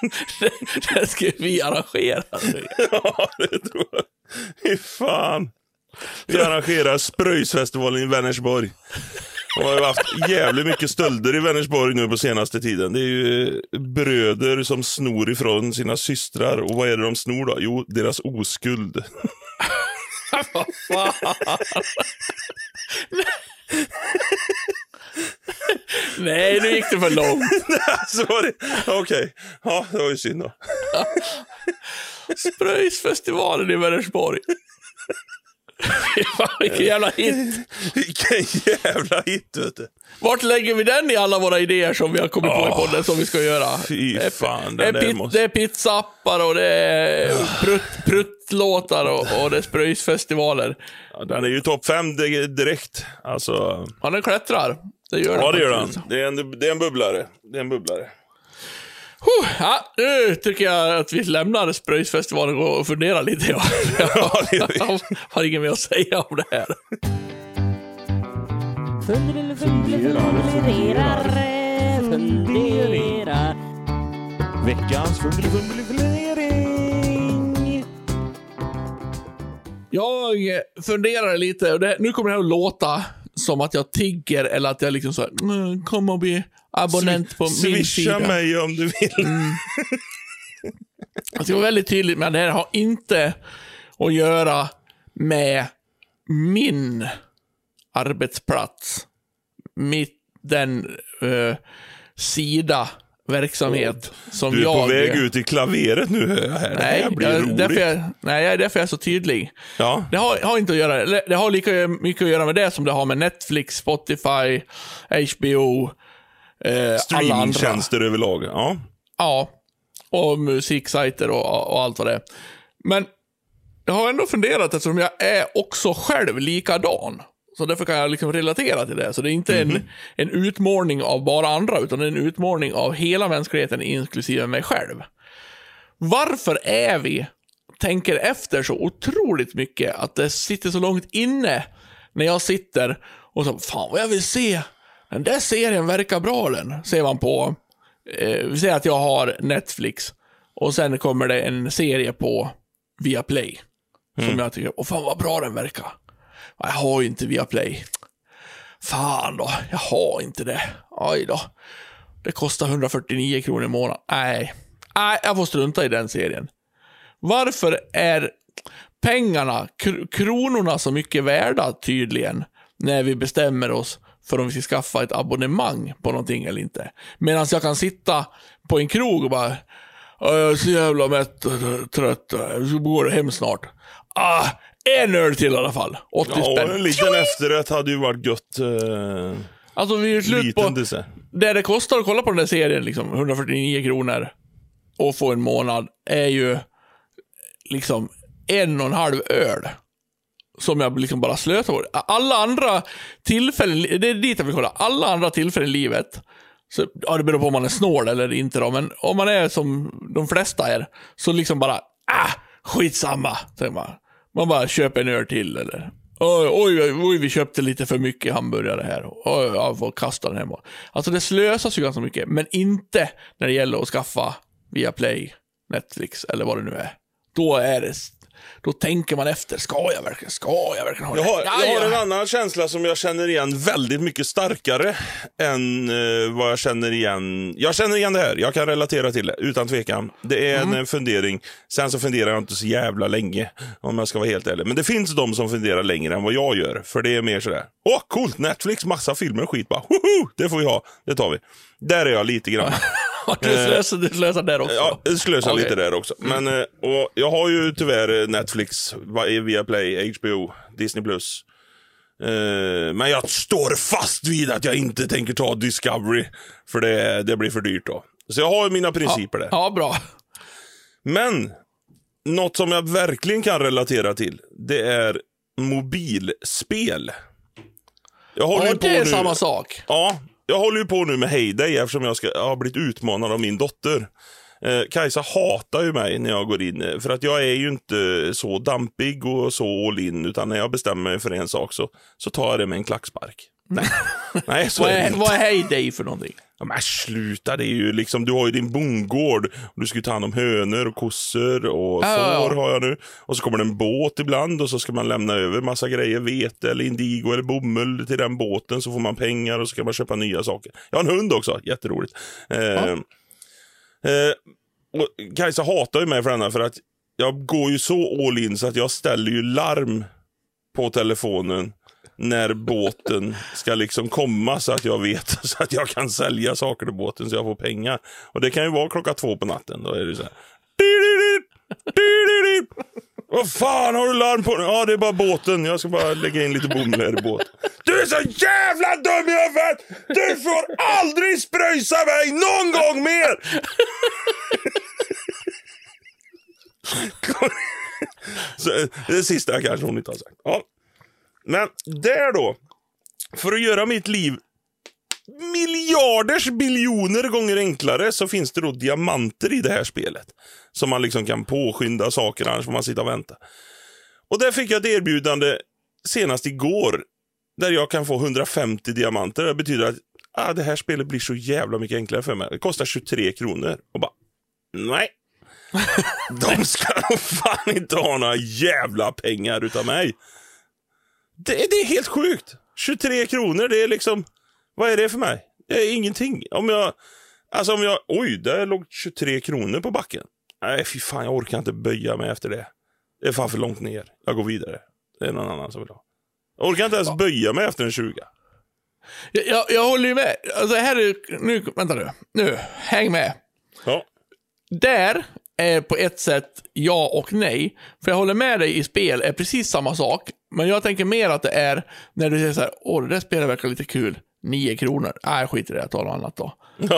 den ska vi arrangera. Ja, det tror jag. Fy fan. Vi arrangerar Spröjsfestivalen i Vänersborg. Och har ju haft jävligt mycket stölder i Vänersborg nu på senaste tiden. Det är ju bröder som snor ifrån sina systrar. Och vad är det de snor då? Jo, deras oskuld. Vad fan. Nej, nu gick det för långt. Okej. Ja, det var ju synd då. Spröjsfestivalen i Vänersborg. Vilken jävla hit. Vilken jävla hit, vet du. Vart lägger vi den i alla våra idéer som vi har kommit på i podden som vi ska göra? Fy Det är- fan, Det är, pit, måste... det är pizzappar och det är prutt, pruttlåtar och, och det är spröjsfestivaler. Ja, den är ju topp fem di- direkt. Alltså... Ja, den klättrar. Det gör den Ja, det gör den. Det är en, det är en bubblare. Det är en bubblare. Huh, ja, nu tycker jag att vi lämnar Spröjsfestivalen och funderar lite. Ja. Jag har inget mer att säga om det här. Funderar, funderar, funderar. Veckans fundering. Jag funderar lite, och det, nu kommer det här att låta som att jag tigger eller att jag liksom så här, "Mm, kom och bli abonnent på min Swisha sida. mig om du vill. Jag ska vara väldigt tydlig med att det här har inte att göra med min arbetsplats. Mitt, den eh, sida verksamhet som Du är jag... på väg ut i klaveret nu, jag här. Det Nej, här blir jag, roligt. därför jag, nej, jag är därför jag så tydlig. Ja. Det har, har inte att göra, det har lika mycket att göra med det som det har med Netflix, Spotify, HBO, eh. Streamingtjänster överlag. Ja. Ja, och musiksajter och, och allt vad det är. Men jag har ändå funderat eftersom jag är också själv likadan. Så därför kan jag liksom relatera till det. Så det är inte en, en utmålning av bara andra, utan det är en utmålning av hela mänskligheten, inklusive mig själv. Varför är vi, tänker efter så otroligt mycket, att det sitter så långt inne när jag sitter och så, fan vad jag vill se, den där serien verkar bra den, ser man på eh, vi säger att jag har Netflix och sen kommer det en serie på Viaplay. Som jag tycker, åh fan vad bra den verkar. Ja, Jag har ju inte Viaplay. Fan då, jag har inte det. Oj då. Det kostar 149 kronor i månaden. Nej. Nej, jag får strunta i den serien. Varför är pengarna, kr- kronorna så mycket värda tydligen, när vi bestämmer oss för om vi ska skaffa ett abonnemang på någonting eller inte. Medan jag kan sitta på en krog och bara, "Ja, jag är så jävla mätt och trött, jag går hem snart. Ah, en öl till i alla fall. 80 Ja, och spänn. en liten efterrätt hade ju varit gött. Eh, Alltså vi är slut på, dessert. det det kostar att kolla på den där serien, liksom 149 kronor och få en månad, är ju liksom en och en halv öl. Som jag liksom bara slösar på. Alla andra tillfällen, det är dit jag vill kolla. Alla andra tillfällen i livet Så, ja, det beror på om man är snål eller inte då, men om man är som de flesta är, så liksom bara, ah, skitsamma, säger man. Man bara köper en öl till eller, oj, oj, oj, vi köpte lite för mycket hamburgare här. Oj, jag får kasta den hemma. Alltså det slösas ju ganska mycket, men inte när det gäller att skaffa via Play, Netflix eller vad det nu är. Då är det, då tänker man efter, ska jag verkligen, ska jag verkligen ha det? Jag har, Ja, jag har en annan känsla som jag känner igen väldigt mycket starkare än eh, vad jag känner igen. Jag känner igen det här, jag kan relatera till det utan tvekan. Det är en Mm. eh, fundering. Sen så funderar jag inte så jävla länge om jag ska vara helt ärlig. Men det finns de som funderar längre än vad jag gör. För det är mer sådär, åh coolt, Netflix, massa filmer och skit bara, Woho! det får vi ha, det tar vi. Där är jag lite grann. Du slösar, du slösar där också. Ja, jag slösar Okej. lite där också. Men, eh, och jag har ju tyvärr eh, Netflix, va- via Play, HBO, Disney+. Plus. Eh, Men jag står fast vid att jag inte tänker ta Discovery. För det, det blir för dyrt då. Så jag har ju mina principer där. Ja, bra. Men, något som jag verkligen kan relatera till, det är mobilspel. Jag håller Ja, på det är nu. samma sak. Ja, jag håller ju på nu med Heyday eftersom jag, ska, jag har blivit utmanad av min dotter. Eh, Kajsa hatar ju mig när jag går in, eh, för att jag är ju inte så dampig och så all in, utan när jag bestämmer mig för en sak så, så tar jag det med en klackspark. Nej, Nej så Vad är det är, vad är Heyday för någonting? Ja, men sluta, det är ju liksom, du har ju din bondgård. Och du ska ta hand om hönor och kossor och Ja, ja, ja. får har jag nu. Och så kommer det en båt ibland och så ska man lämna över massa grejer, vete eller indigo eller bomull till den båten. Så får man pengar och så kan man köpa nya saker. Jag har en hund också, jätteroligt. Eh, eh, och Kajsa hatar ju mig för denna för att jag går ju så all in så att jag ställer ju larm på telefonen när båten ska liksom komma så att jag vet så att jag kan sälja saker till båten så jag får pengar. Och det kan ju vara klockan två på natten. Då är det så här. Vad fan har du larm på? Ja, det är bara båten. Jag ska bara lägga in lite bomull här i båten. Du är så jävla dum i huvudet! Du får aldrig spröjsa mig någon gång mer! så, det sista kanske hon inte har sagt. Ja. Men där då, för att göra mitt liv miljarders biljoner gånger enklare så finns det då diamanter i det här spelet. Som man liksom kan påskynda saker, annars får man sitta och vänta. Och där fick jag ett erbjudande senast igår. Där jag kan få 150 diamanter. Det betyder att ah, det här spelet blir så jävla mycket enklare för mig. Det kostar 23 kronor. Och bara, nej. De ska nog fan inte ha några jävla pengar utav mig. Det, det är helt sjukt. 23 kronor, det är liksom... Vad är det för mig? Det är ingenting. Om jag... Alltså om jag... Oj, där låg 23 kronor på backen. Nej, fy fan, jag orkar inte böja mig efter det. Det är fan för långt ner. Jag går vidare. Det är någon annan som vill ha. Jag orkar inte ens böja mig efter en 20. Jag, jag, jag håller ju med. Alltså här är nu, vänta nu. Nu, häng med. Ja. Där är på ett sätt ja och nej. För jag håller med dig i spel är precis samma sak. Men jag tänker mer att det är när du säger så här, åh det där spelet verkar lite kul. 9 kronor. Nej, skit i det, jag tar något annat då. Man,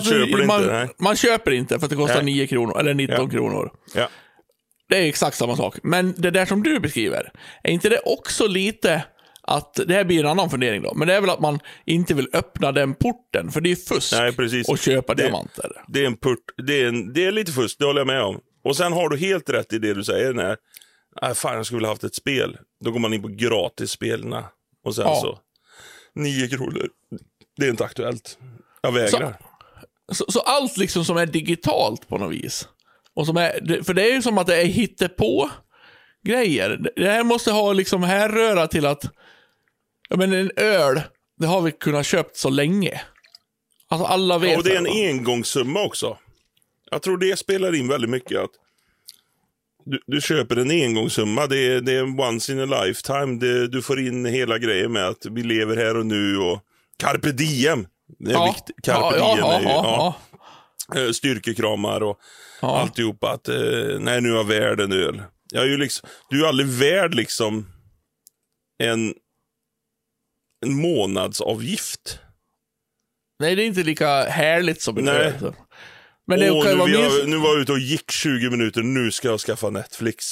Köper inte, man, nej. man köper inte för att det kostar Nej. 9 kronor, eller 19 Ja. kronor. Ja. Det är exakt samma sak. Men det där som du beskriver, är inte det också lite att, det här blir en annan fundering då, men det är väl att man inte vill öppna den porten, för det är fusk Nej, precis. att köpa Det- diamanter. Det är en purt, det är, en, det är lite fusk, det håller jag med om. Och sen har du helt rätt i det du säger när, äh, fan jag skulle vilja haft ett spel. Då går man in på gratisspelen och sen Ja. så, 9 kronor. Det är inte aktuellt. Jag vägrar. Så, så allt liksom som är digitalt på något vis. Och som är, för det är ju som att det är hittepå grejer. Det- Det här måste ha liksom härröra till att, ja men en öl, det har vi kunnat köpt så länge. Alltså alla vet Ja, och det är en va? engångssumma också. Jag tror det spelar in väldigt mycket. att Du, du köper en engångssumma, det är, det är once in a lifetime. Det, du får in hela grejen med att vi lever här och nu och carpe diem. Det är ja. viktigt. Carpe ja, diem ja, är ju, ja, ja. Eh, styrkekramar och Ja. alltihopa. Att, eh, nej, nu har värd en öl. Jag är ju liksom, du är ju aldrig värd liksom en, en månadsavgift. Nej, det är inte lika härligt som en öl. så. Men det Åh, kan nu, vara minst... har, nu var jag ute och gick 20 minuter, nu ska jag skaffa Netflix.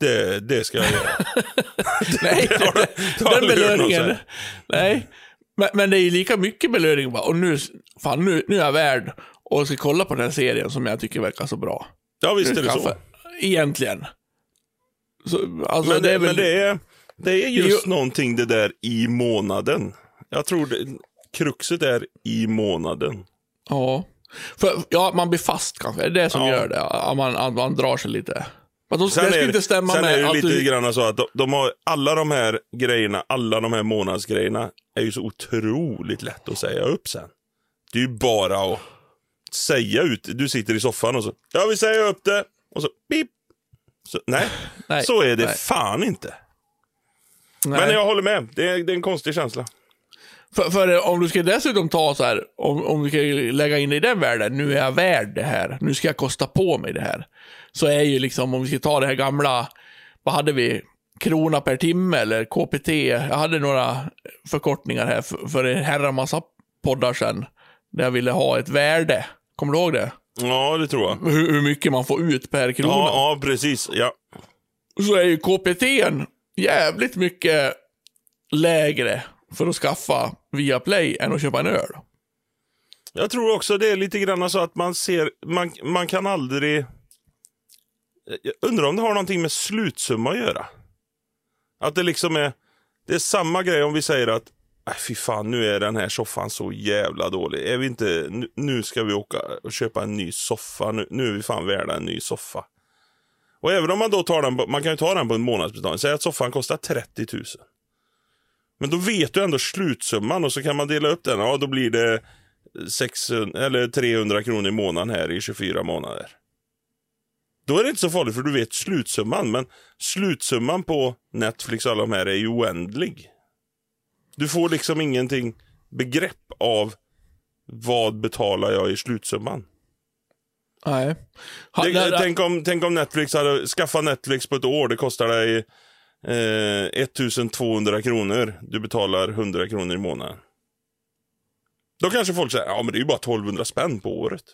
Det, det ska jag göra. Nej, Det har det har den belöningen. Nej. Men, men det är ju lika mycket belöning bara. Och nu, fan, nu, nu är jag värd och ska kolla på den här serien som jag tycker verkar så bra. Ja, visst är det så. jag Egentligen. Så, alltså, Men det det, är väl... men det, är, det är just Jo. någonting det där i månaden. Jag tror det, kruxet är i månaden. Ja. För, ja, man blir fast kanske. Det är det som Ja. gör det. Att man, att man drar sig lite. Men de, det Sen ska är, inte stämma sen med är det att lite du... grann så att de, de har alla de här grejerna, alla de här månadsgrejerna är ju så otroligt lätt att säga upp sen. Det är ju bara att säga ut. Du sitter i soffan och så, jag vill säga upp det. Och så, pip. Så, nej, Nej, så är det nej, fan inte. Nej. Men jag håller med. Det är, det är en konstig känsla. För, för om du ska dessutom ta så här, om, om du ska lägga in det i den världen, nu är jag värd det här, nu ska jag kosta på mig det här. Så är ju liksom, om vi ska ta det här gamla, vad hade vi, krona per timme eller KPT. Jag hade några förkortningar här för, för en herra massa poddar sedan, där jag ville ha ett värde. Kommer du ihåg det? Ja, det tror jag. Hur, hur mycket man får ut per krona. Ja, ja precis. Ja. Så är ju KPT jävligt mycket lägre för att skaffa via Play än att köpa en öl. Jag tror också det är lite grann så att man ser, man, man kan aldrig... Jag undrar om det har någonting med slutsumma att göra. Att det liksom är, det är samma grej om vi säger att Nej, fy fan, nu är den här soffan så jävla dålig. Är vi inte, nu, nu ska vi åka och köpa en ny soffa. Nu, nu är vi fan värda en ny soffa. Och även om man då tar den, på, man kan ju ta den på en månadsbetalning. Säg att soffan kostar 30 000. Men då vet du ändå slutsumman och så kan man dela upp den. Ja, då blir det 600, eller 300 kronor i månaden här i 24 månader. Då är det inte så farligt för du vet slutsumman. Men slutsumman på Netflix och alla de här är ju oändlig. Du får liksom ingenting begrepp av vad betalar jag i slutsumman. Nej. Ha, Det, där- tänk, om, tänk om Netflix hade skaffat Netflix på ett år. Det kostar dig eh, 1200 kronor. Du betalar 100 kronor i månaden. Då kanske folk säger ja men det är ju bara 1200 spänn på året.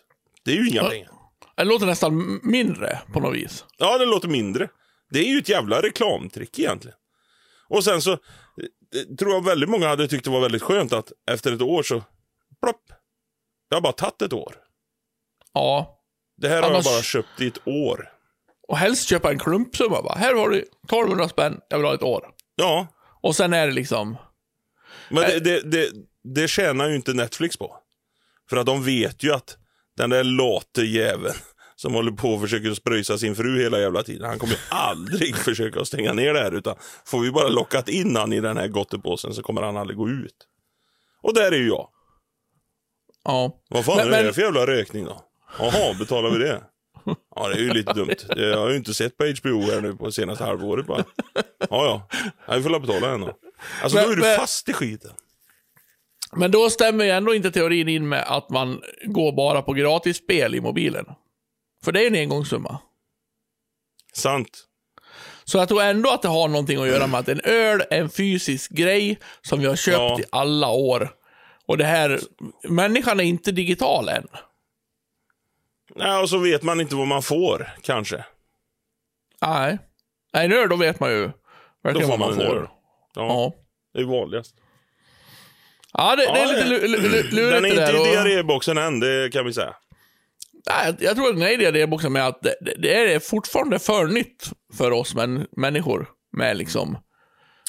Det är ju inga pengar. Det låter nästan mindre på något vis. Ja, det låter mindre. Det är ju ett jävla reklamtrick egentligen. Och sen så eh, tror jag väldigt många hade tyckt det var väldigt skönt att efter ett år så plopp. Det har bara tagit ett år. Ja. Det här har Annars- jag bara köpt i ett år. Och helst köpa en klumpsumma bara. Här har du 1200 spänn, jag vill ha ett år. Ja, Och sen är det liksom, men det, det, det, det tjänar ju inte Netflix på. För att de vet ju att den där late jäveln som håller på och försöker spröjsa sin fru hela jävla tiden. Han kommer ju aldrig försöka stänga ner det här. Utan får vi bara lockat in han i den här gottepåsen så kommer han aldrig gå ut. Och där är ju jag. ja. Vad fan Men- är det men- för jävla räkning då? Jaha, betalar vi det? Ja, det är ju lite dumt. Jag har ju inte sett på HBO här nu på senaste halvåret bara. Ja, ja. vi får la betala den då. Alltså Men- då är du men- fast i skiten. Men då stämmer ju ändå inte teorin in med att man går bara på gratisspel i mobilen. För det är en engångssumma. Sant. Så jag tror ändå att det har någonting att göra med att en öl är en fysisk grej som vi har köpt Ja. i alla år. Och det här, människan är inte digital än. Ja, och så vet man inte vad man får, kanske. Nej. Nej, öl, då vet man ju Då verkligen får vad man man får. Ja, Ja. det är vanligast. Ja, det, det är Ja, lite lu- lu- lu- lurigt Den är det där. inte i diarréboxen än, det kan vi säga. Nej, jag- tror att den är i diarréboxen med att det, det- det är fortfarande för nytt för oss män, människor. Med liksom,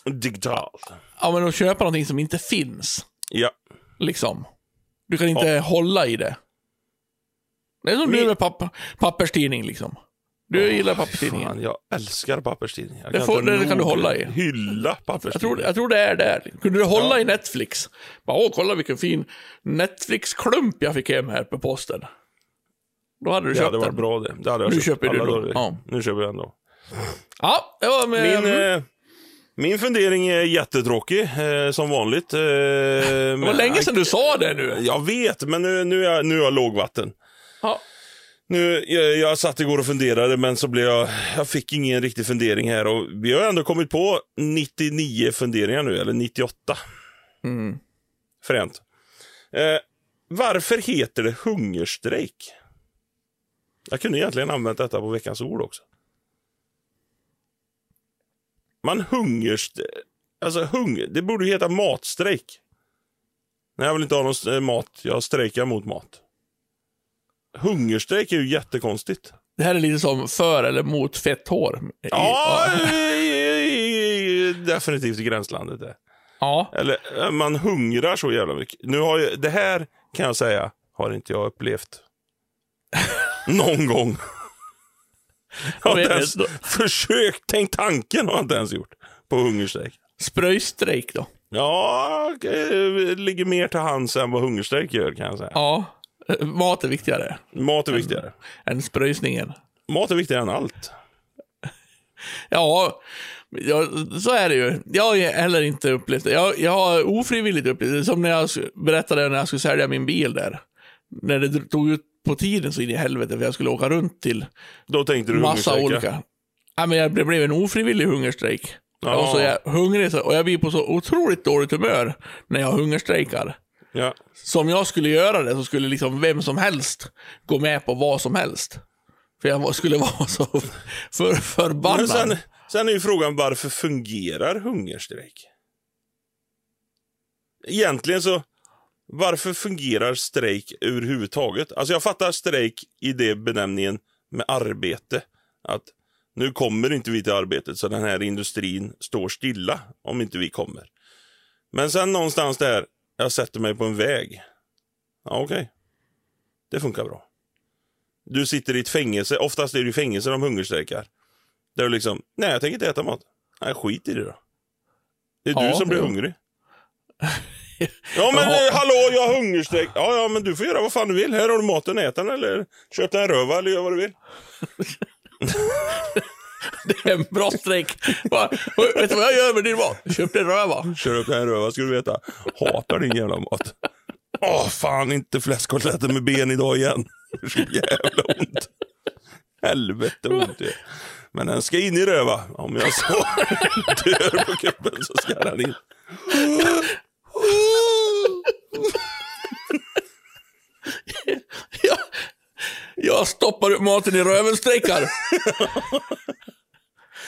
Digitalt. ja men att köpa någonting som inte finns. Ja. Liksom. Du kan inte hålla i det. Det är som du med papp, papperstidning liksom. Du gillar papperstidningen. Fan, jag älskar papperstidningar. Jag Det får- det kan du hålla i. Hylla Jag tror, jag tror det är där. Kunde du hålla Ja. i Netflix? Bara, Åh, kolla vilken fin Netflix-klump jag fick hem här på posten. Då hade du Det köpt hade varit den. bra det. det hade jag Nu köpt köper du då. dagar. Ja. Nu köper jag ändå. Ja, det var med... Min, eh, min fundering är jättetråkig, eh, som vanligt. Eh, det var länge sedan du sa det nu. Jag vet, men nu, nu, är, jag, nu är jag lågvatten. Nu, jag, jag satt igår och funderade, men så blev jag... Jag fick ingen riktig fundering här. Och vi har ändå kommit på 99 funderingar nu, eller 98. Mm. Fränt. Eh, varför heter det hungerstrejk? Jag kunde egentligen använt detta på veckans ord också. Man hungerst... Alltså hunger... Det borde ju heta matstrejk. Jag vill inte ha någon mat. Jag strejkar mot mat. Hungerstrejk är ju jättekonstigt. Det här är lite som för eller mot fett hår. Ja, definitivt i gränslandet. Det. ja. Eller eh, man hungrar så jävla mycket. Nu har jag, det här kan jag säga, har inte jag upplevt. Någon gång. Jag har inte ens försökt, tänkt tanken har jag inte ens gjort. På hungerstrejk. Spröjstrejk då? Ja, det ligger mer till hands än vad hungerstrejk gör kan jag säga. Ja. Eh, Mat är viktigare Mat är viktigare. än spröjsningen. Mat är viktigare än allt. Ja, ja, så är det ju. Jag har heller inte upplevt det. Jag, jag har ofrivilligt upplevt det. Som när jag berättade när jag skulle sälja min bil där. När det tog ut på tiden så in i helvete för jag skulle åka runt till Då tänkte du massa olika. Ja, men jag, det blev en ofrivillig hungerstrejk. Ja. Och så är jag hungrig så, och jag blir på så otroligt dåligt humör när jag hungerstrejkar. Ja. Så om jag skulle göra det så skulle liksom vem som helst gå med på vad som helst. För jag skulle vara så för, Men förbannad. sen, sen är ju frågan varför fungerar hungerstrejk? Egentligen så, varför fungerar strejk överhuvudtaget? Alltså jag fattar strejk i det benämningen med arbete. Att nu kommer inte vi till arbetet så den här industrin står stilla om inte vi kommer. Men sen någonstans där, jag sätter mig på en väg. Ja, okej. Det funkar bra. Du sitter i ett fängelse, oftast är det fängelse de hungerstrejkar. Där du liksom, nej jag tänker inte äta mat. Nej, skit i det då. Det är Ja, du som blir jo. hungrig. Ja men Jaha. eh, hallå, jag har hungerstrejk. Ja, ja, men du får göra vad fan du vill. Här har du maten, ät den eller köp en röva eller gör vad du vill. Det är en bra strejk. Bara, Vet du vad jag gör med din mat? Köpte en röva. Kör upp en röva ska du veta. Hatar din jävla mat. Åh, fan inte fläskkotletter med ben idag igen. Så jävla ont. Helvete ont det. Men den ska in i röva. Om jag så dör på kuppen så ska den in. Jag, stoppar upp maten i röven strejkar.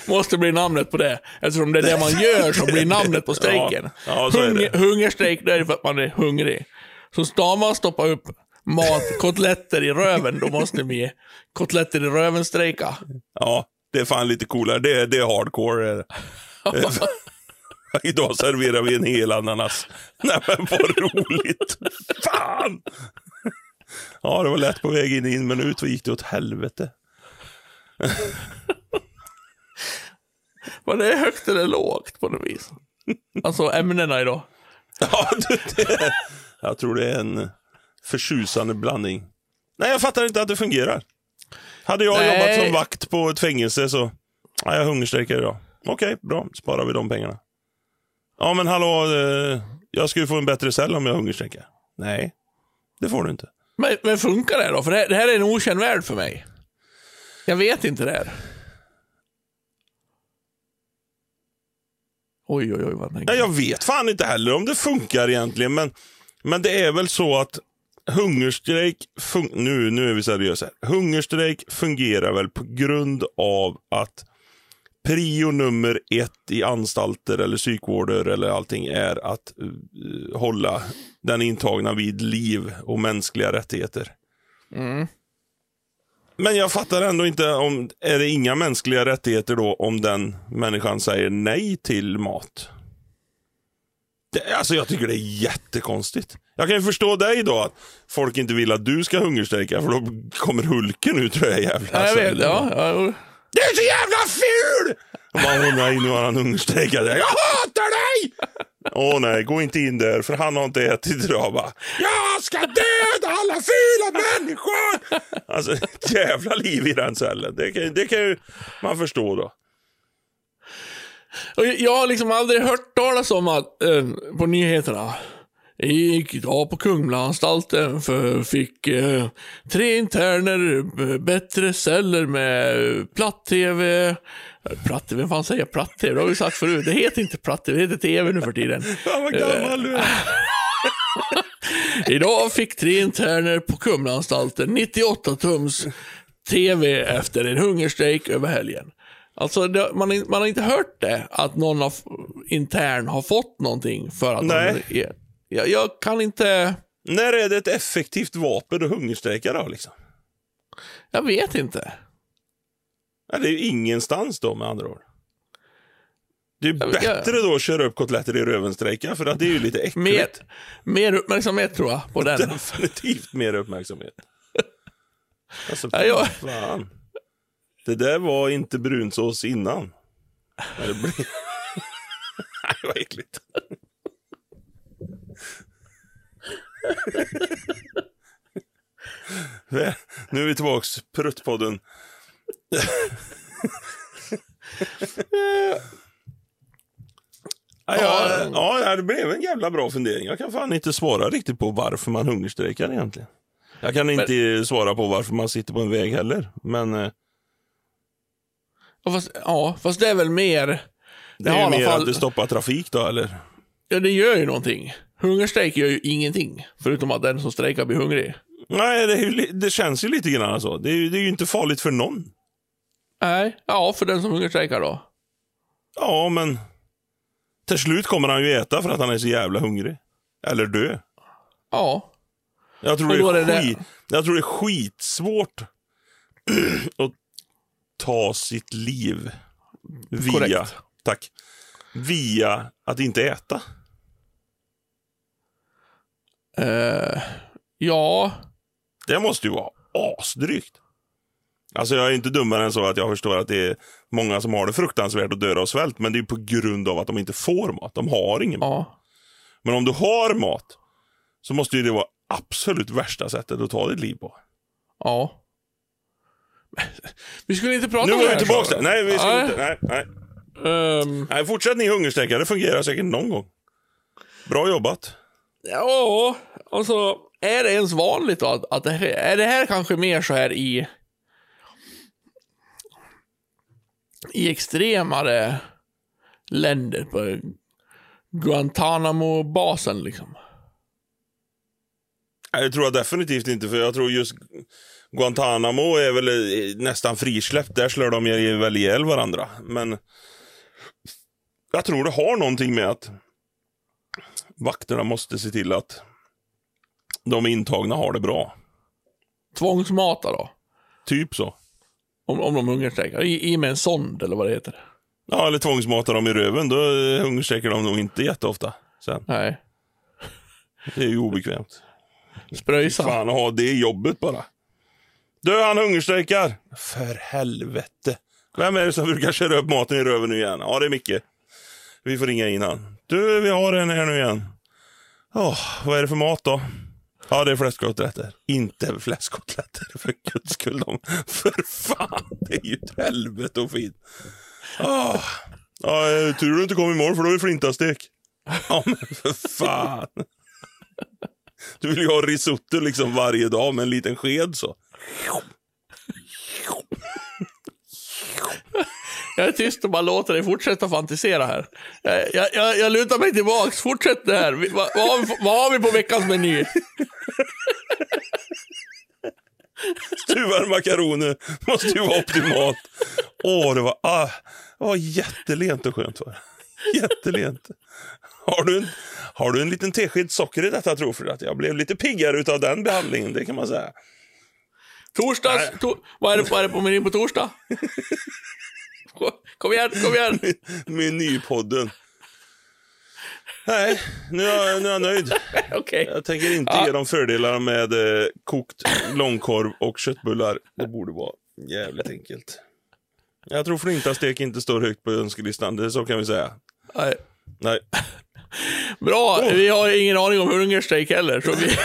Måste bli namnet på det. Eftersom det är det man gör som blir namnet på strejken. Ja, ja, det. hungerstrejk, det är för att man är hungrig. Så ska man stoppa upp mat, kotletter i röven, då måste bli kotletter i röven strejka. Ja, det är fan lite coolare. Det är, det är hardcore. Idag serverar vi en hel ananas. Nej men vad roligt. Fan! Ja, det var lätt på väg in i en minut och gick det åt helvete. Men det högt eller lågt på något vis. Alltså ämnena idag. Ja, det, jag tror det är en förtjusande blandning. Nej, jag fattar inte att det fungerar. Hade jag Nej. jobbat som vakt på ett fängelse så, ja, jag hungerstrejkar idag. Okej, bra, sparar vi de pengarna. Ja, men hallå, eh, jag ska ju få en bättre cell om jag hungerstrejkar. Nej, det får du inte. Men, men funkar det då? För det, det här är en okänd värld för mig. Jag vet inte det här. Oj, oj, oj, vad tänker Ja, jag vet fan inte heller om det funkar egentligen, men, men det är väl så att hungerstrejk, fun- nu, nu är vi seriösa här. Hungerstrejk fungerar väl på grund av att prio nummer ett i anstalter eller psykvårder eller allting är att uh, hålla den intagna vid liv och mänskliga rättigheter. Mm. Men jag fattar ändå inte om, är det inga mänskliga rättigheter då om den människan säger nej till mat? Det, alltså jag tycker det är jättekonstigt. Jag kan ju förstå dig då att folk inte vill att du ska hungerstrejka för då kommer Hulken ut tror jag jävla Ja, jag vet, ja, ja. Du är så jävla ful! Och bara, åh nej, nu har han hungerstrejkat. Jag hatar dig! Åh nej, gå inte in där för han har inte ätit idag. Bara, Jag ska döda alla fula människor! Alltså, ett jävla liv i den cellen. Det kan, det kan ju man förstå då. Och jag har liksom aldrig hört talas om att, eh, på nyheterna. Jag gick idag på Kumlaanstalten för fick eh, tre interner, eh, bättre celler med platt-tv. Eh, Platt-tv, vem fan säger platt-tv? Det har vi sagt förut. Det heter inte platt-tv, det heter tv nu för tiden. Fan vad gammal du är. Idag fick tre interner på Kumlaanstalten 98 tums tv efter en hungerstrejk över helgen. Alltså, det, man, man har inte hört det, att någon av, intern har fått någonting för att Nej. de Jag, jag kan inte... När är det ett effektivt vapen att hungerstrejka då liksom? Jag vet inte. Ja, det är ju ingenstans då med andra ord. Det är men bättre då att köra upp kotletter i röven strejka för att det är ju lite äckligt. Mer, mer uppmärksamhet tror jag på den. Definitivt mer uppmärksamhet. Alltså, Ja, jag- fan. Det där var inte brunsås innan. Nej, det blev... Nej, vad äckligt. nu är vi tillbaks, Pruttpodden. Ja, ja, ja, det blev en jävla bra fundering. Jag kan fan inte svara riktigt på varför man hungerstrejkar egentligen. Jag kan inte svara på varför man sitter på en väg heller. Men eh, Ja, fast, ja, fast det är väl mer... det är alla mer fall- att det stoppar trafik då, eller? Ja, det gör ju någonting. Hungerstrejk gör ju ingenting. Förutom att den som strejkar blir hungrig. Nej, det, ju, det känns ju lite grann så. Det är, ju- det är ju inte farligt för någon. Nej, ja, för den som hungerstrejkar då. Ja, men till slut kommer han ju äta för att han är så jävla hungrig. Eller dö. Ja. Jag tror, det är, det det- skit, jag tror det är skitsvårt att ta sitt liv via, Korrekt. tack, via att inte äta. Eh, ja, Det måste ju vara asdrygt. Alltså jag är inte dummare än så att jag förstår att det är många som har det fruktansvärt och dör av svält, men det är på grund av att de inte får mat. De har ingen mat. ja. Men om du har mat så måste ju det vara absolut värsta sättet att ta ditt liv på. Ja. Vi skulle inte prata Nu om är det vi här, tillbaka så. där. Nej, vi ska Nej. inte. Nej, nej. Ehm, nej, fortsätt ni hungerstrejka. Det fungerar säkert någon gång. Bra jobbat. ja, alltså är det ens vanligt då att, att det här, är det här kanske mer så här i i extremare länder på Guantanamo-basen liksom? Jag det tror jag definitivt inte, för jag tror just Guantanamo är väl nästan frisläppt. Där slår de väl ihjäl varandra. Men jag tror det har någonting med att vakterna måste se till att de intagna har det bra. Tvångsmata då? Typ så. Om, om de hungerstrejkar? I, I med en sond eller vad det heter? Ja, eller tvångsmata dem i röven. Då hungerstrejkar de nog inte jätteofta. Sen. Nej. Det är ju obekvämt. Spröjsa? Fan, ha det jobbet bara. Du, han hungerstrejkar. För helvete. Vem är det som brukar köra upp maten i röven nu igen? Ja, det är Micke. Vi får ringa in han. Du, vi har en här nu igen. Åh, vad är det för mat då? Ja, det är fläskkotletter. Inte fläskkotletter, för guds skull. De. För fan, det är ju ett helvete och fint. Oh. Ja, eh, tur du inte kom imorgon, för då är det flintastek. Ja, men för fan. Du vill ju ha risotto liksom varje dag med en liten sked så. Jag är tyst och bara låter dig fortsätta fantisera här. Jag, jag, jag, lutar mig tillbaks. Fortsätt det här. Vad, vad, har, vi, vad har vi på veckans meny? Stuvade makaroner måste ju vara optimalt. Åh, det var, ah, det var jättelent och skönt. Var. Jättelent. Har du, en, har du en liten tesked socker i detta tror du att jag blev lite piggare utav den behandlingen, det kan man säga. Torsdags... To, vad, är det, vad är det på menyn på torsdag? Kom igen, kom igen. Menypodden. Nej, nu är, jag, nu är jag nöjd. Okej. Jag tänker inte Ja. ge dem fördelar med eh, kokt långkorv och köttbullar. Det borde vara jävligt enkelt. Jag tror flintastek inte står högt på önskelistan, det så kan vi säga. Nej. Nej, Bra, Oh. vi har ingen aning om hungerstrejk heller. Så vi,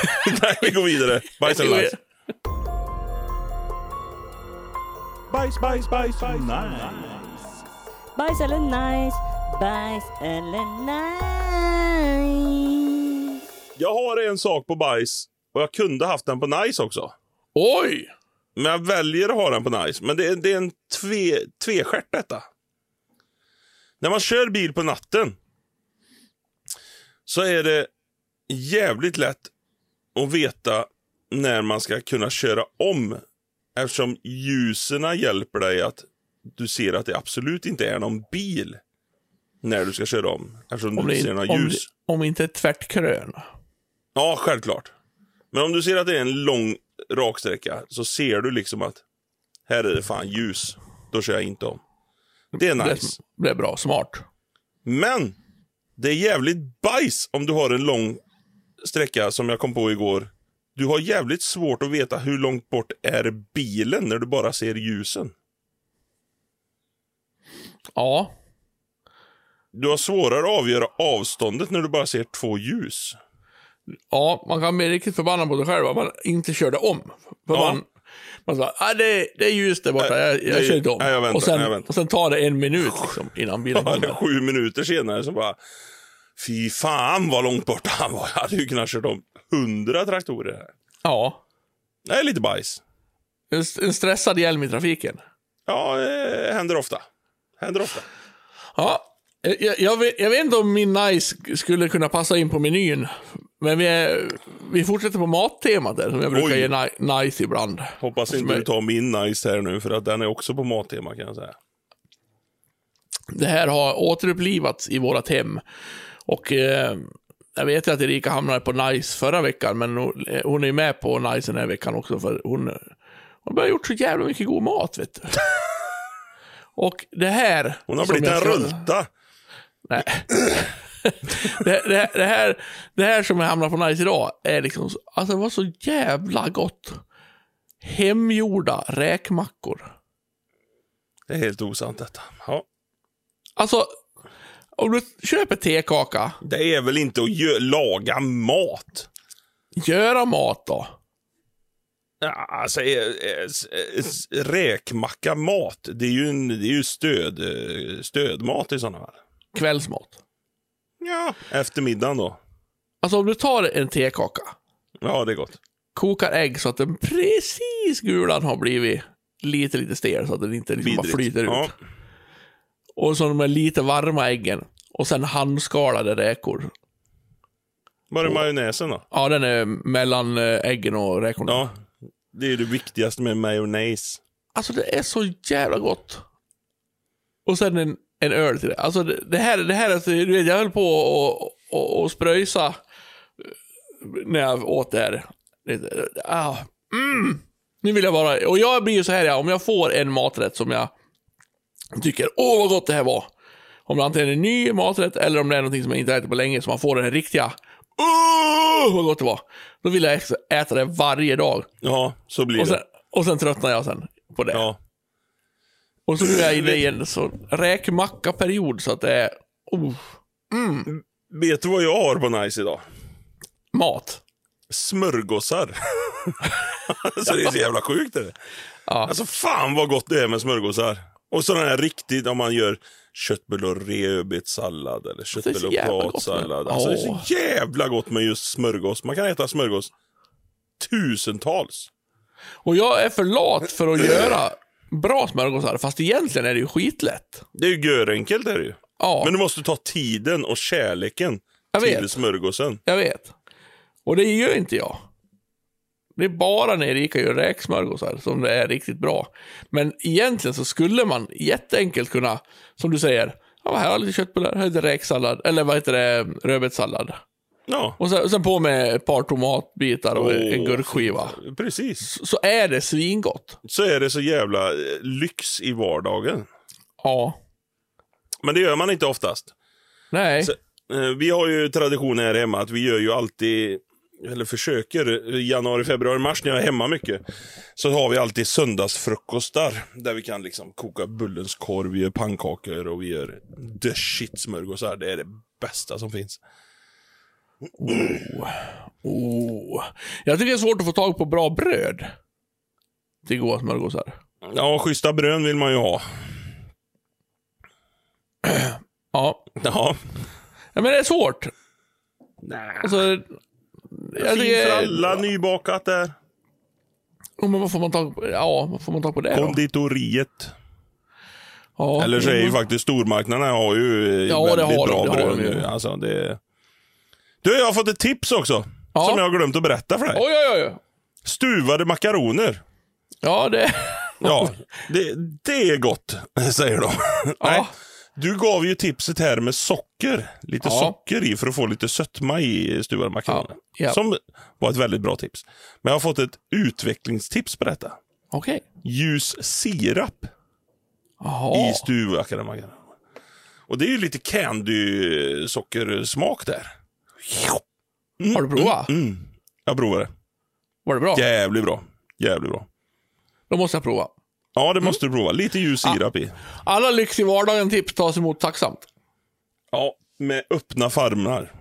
Nej vi går vidare. Bajs eller nice. Bajs, bajs, bajs, nice. Bajs eller nice, bajs eller nice. Jag har en sak på bajs och jag kunde haft den på nice också. Oj! Men jag väljer att ha den på nice. Men det är, det är en tve, tvestjärt detta. När man kör bil på natten så är det jävligt lätt att veta när man ska kunna köra om. Eftersom ljuserna hjälper dig att du ser att det absolut inte är någon bil när du ska köra om. Eftersom Om du det, ser några om, ljus. det- om inte tvärt krön. Ja, självklart. Men om du ser att det är en lång raksträcka så ser du liksom att här är det fan ljus. Då kör jag inte om. Det är Det, nice. det är bra, smart. Men det är jävligt bajs om du har en lång sträcka som jag kom på igår. Du har jävligt svårt att veta hur långt bort är bilen när du bara ser ljusen. Ja, Du har svårare att avgöra avståndet när du bara ser två ljus. ja man kan bli riktigt förbannad på sig själv att man inte körde om. För Ja. man, man sa, ah, det, det är ljus där borta, jag, jag Nej, kör inte om. nej, jag väntar, och, sen, väntar. och sen tar det en minut liksom, innan bilen kommer. sju minuter senare så bara... Fy fan vad långt bort han var. Jag hade ju kunnat kört om hundra traktorer här. Ja, Det är lite bajs. en, en stressad hjälm i trafiken. Ja, det händer ofta. Händer ofta. Ja, jag, jag, vet, jag vet inte om min nice skulle kunna passa in på menyn. Men vi, är, vi fortsätter på mattemat där, som jag brukar Oj. ge ni, nice ibland. Hoppas inte du tar min nice här nu, för att den är också på mattema kan jag säga. Det här har återupplivats i vårat hem. Och eh, jag vet ju att Erika hamnade på nice förra veckan, men hon, eh, hon är ju med på nice den här veckan också, för hon, hon har gjort så jävla mycket god mat, vet du. Och det här... Hon har blivit en rulta. Nej. det, det, det, här, det här som jag hamnar på nice idag är liksom, så- alltså det var så jävla gott. Hemgjorda räkmackor. Det är helt osant detta. Ja. Alltså, om du köper tekaka, Det är väl inte att laga mat? göra mat då. Alltså, eh, eh, eh, räkmacka mat, det är ju, en, det är ju stöd, stödmat i sådana fall. Kvällsmat. Ja. Eftermiddagen då. Alltså om du tar en tekaka, Ja, det är gott. kokar ägg så att den precis gulan har blivit lite, lite stel så att den inte liksom bara flyter ut. Ja. Och så de här lite varma äggen. Och sen handskalade räkor. Var är majonnäsen då? Ja, den är mellan äggen och räkorna. Ja. Det är det viktigaste med majonnäs. Alltså det är så jävla gott. Och sen en, en öl till det. Alltså det, det här, det här, alltså, du vet, jag höll på och, och, och spröjsa eh, när jag åt det här. Ah, mm. Nu vill jag bara, och jag blir ju så här, ja, om jag får en maträtt som jag tycker, åh vad gott det här var. Om det antingen är en ny maträtt eller om det är någonting som jag inte ätit på länge, så man får den här riktiga, åh vad gott det var. Då vill jag äta det varje dag. Ja, så blir Och sen, det. och sen tröttnar jag sen på det. Ja. Och så nu är jag inne i en så räkmacka-period så att det är oh, Vet du vad jag har på nice idag? mat. Smörgåsar. alltså det är så jävla sjukt det. Ja. Alltså fan vad gott det är med smörgåsar. Och sådana här riktigt, om man gör köttbullar och rödbetssallad eller så köttbullar och potatsallad. Alltså det är så jävla gott med just smörgås. Man kan äta smörgås tusentals. Och jag är för lat för att göra bra smörgåsar, fast egentligen är det ju skitlätt. Det är ju görenkelt är det ju. Ja, Men du måste ta tiden och kärleken Jag till vet. smörgåsen. jag vet. Och det gör inte jag. Det är bara när Erika gör räksmörgåsar som det är riktigt bra. Men egentligen så skulle man jätteenkelt kunna, som du säger, ja, här har jag lite köttbullar, här är lite räksallad, eller vad heter det, rödbetssallad. Ja. Och sen, sen på med ett par tomatbitar och en Åh, gurkskiva. Precis. Så är det svingott. Så är det så jävla eh, lyx i vardagen. Ja. Men det gör man inte oftast. Nej. Så- Eh, Vi har ju tradition här hemma att vi gör ju alltid, eller försöker, i januari, februari, mars när jag är hemma mycket. Så har vi alltid söndagsfrukostar. Där vi kan liksom koka bullens korv, vi gör pannkakor och vi gör the shit smörgåsar. Det är det bästa som finns. Oh. Jag tycker det är svårt att få tag på bra bröd. Till goda smörgåsar. Ja, schyssta brön vill man ju ha. Ja. Ja. ja, men det är svårt. Nej. Alltså, jag Fin tycker, fralla, nybakat där. oh, men vad får man tag på? Ja, vad får man tag på det? Konditoriet. Ja, Eller så är ju faktiskt stormarknaderna har ju Ja, det väldigt har bra det bröd de ju. nu. Alltså, det... Du, jag har fått ett tips också. Ja. Som jag har glömt att berätta för dig. Oj, oj, oj. Stuvade makaroner. Ja, det... Ja, det, det är gott, säger de. Nej, Du gav ju tipset här med socker. Lite Ja. socker i för att få lite sötma i stuvade makaroner. Ja, ja. Som var ett väldigt bra tips. Men jag har fått ett utvecklingstips på detta. Okej. Ljus sirap Jaha. i stuvade makaroner. Och det är ju lite candy-sockersmak där. Har du provat? Mm. Jag provade. Var det bra? Jävligt bra. Jävligt bra. Då måste jag prova. Ja, det måste du prova. Lite ljus sirap i. Alla lyx i vardagen-tips tas emot tacksamt. Ja, med öppna farmar.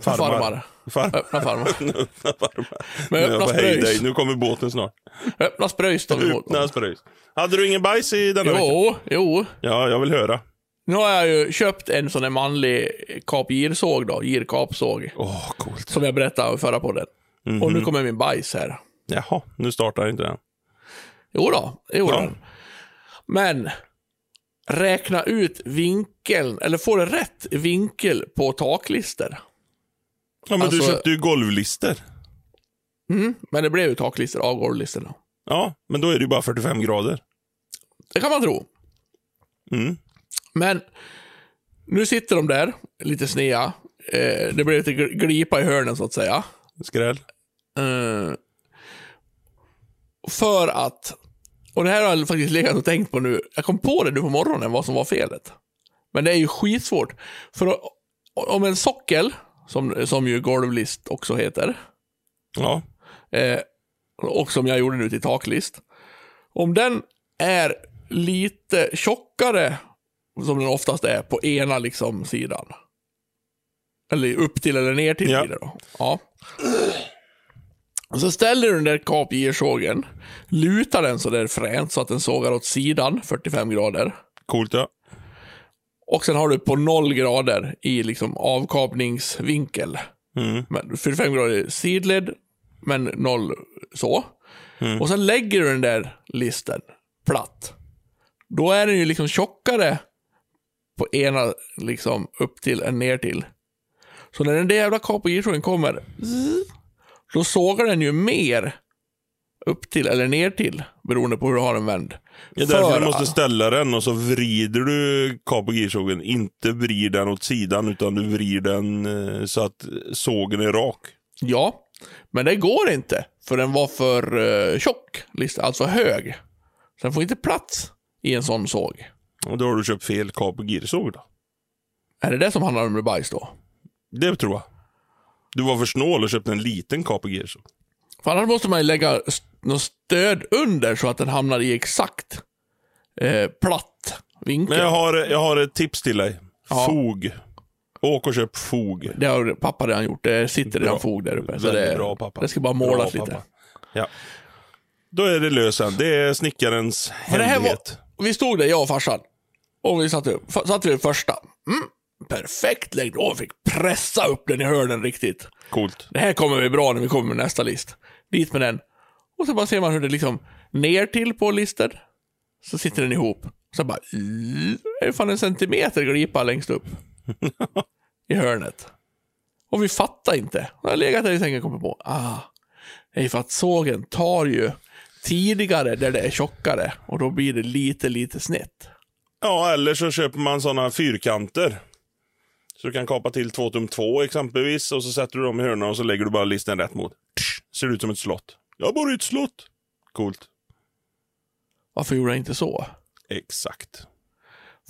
Farmar. farmar. Farmar. Öppna farmar. öppna farmar. Med öppna spröjs. dig. Nu kommer båten snart. Öppna spröjs tar vi emot. Öppna spröjs. Hade du ingen bajs i denna vecka? Jo, jo. Ja, jag vill höra. Nu har jag ju köpt en sån här manlig kapgirsåg då, girkapsåg. Åh, coolt. Som jag berättade förra podden. Mhm. Och nu kommer min bajs här. Jaha, nu startar inte den. Jo då, det gjorde Ja. Men, räkna ut vinkeln, eller få det rätt vinkel på taklister. Ja, men du Alltså- köpte ju golvlister. Mm, men det blev ju taklister av golvlisterna. Ja, men då är det ju bara 45 grader. Det kan man tro. Mm. Men, nu sitter de där, lite snea. Eh, det blev lite gl- glipa i hörnen så att säga. Skräll. Eh, för att, och det här har jag faktiskt legat och tänkt på nu. Jag kom på det nu på morgonen vad som var felet. Men det är ju skitsvårt. För om en sockel, som, som ju golvlist också heter, Ja. eh, och som jag gjorde nu till taklist. Om den är lite tjockare, som den oftast är, på ena liksom sidan. Eller upp till eller ner till Ja. då. Ja. Och så ställer du den där kapgirsågen, lutar den så där fränt så att den sågar åt sidan, 45 grader. Coolt ja. Och sen har du på 0 grader i liksom avkapningsvinkel. Mm. Men 45 grader sidled, men 0 så. Mm. Och sen lägger du den där listen platt. Då är den ju liksom tjockare på ena liksom upp till än ner till. Så när den där jävla kapogirtråden kommer, zzz, då sågar den ju mer upp till eller ner till, beroende på hur du har den vänd. Det är därför För- du måste ställa den och så vrider du kap och girsågen. Inte vrider den åt sidan utan du vrider den eh, så att sågen är rak. Ja, men det går inte. För den var för uh, tjock, alltså hög. Så den får inte plats i en sån såg. Och då har du köpt fel kap och girsåg då. Är det det som handlar om bajs då? Det tror jag. Du var för snål och köpte en liten kap och girsåg. För annars måste man ju lägga något stöd under så att den hamnar i exakt eh, platt vinkel. Men jag har, jag har ett tips till dig. Ja. Fog. Åk och köp fog. Det har pappa redan gjort. Det sitter redan Bra. fog där uppe. Så det, bra pappa. det ska bara målas Bra, lite. Ja. Då är det lösen. Det är snickarens här var, hemlighet. vi stod där, jag och farsan. Och vi satte Satte vi första. Mm, perfekt längd. Åh, fick pressa upp den i hörnen riktigt. Coolt. Det här kommer bli bra när vi kommer med nästa list. Dit med den. Och så bara ser man hur det liksom ner till på listor. Så sitter den ihop. Så bara, "Mm, det är fan en centimeter glipa längst upp. I hörnet. Och vi fattar inte. Jag har legat där i sängen och kommit på, ah, det är för att sågen tar ju tidigare där det är tjockare och då blir det lite, lite snett. Ja, eller så köper man sådana fyrkanter. Så du kan kapa till 2 tum 2 exempelvis och så sätter du dem i hörnan och så lägger du bara listen rätt mot. Tsch, Ser ut som ett slott. Jag bor i ett slott. Coolt. Varför gjorde jag inte så? Exakt.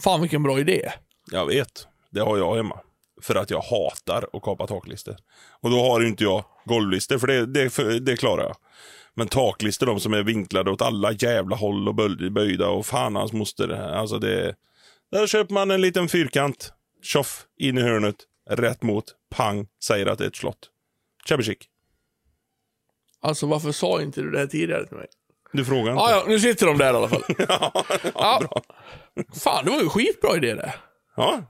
Fan vilken bra idé. Jag vet. Det har jag hemma. För att jag hatar att kapa taklister. Och då har inte jag golvlister, för det, det, det klarar jag. Men taklister, de som är vinklade åt alla jävla håll och böj- böjda och fan hans moster. Alltså det... Där köper man en liten fyrkant. Tjoff, in i hörnet, rätt mot, pang, säger att det är ett slott. Tjabbechick. Alltså varför sa inte du det här tidigare till mig? Du frågar inte. Ja, ja, nu sitter de där i alla fall. ja, Ja. bra. Fan, det var ju skitbra idé det. Ja,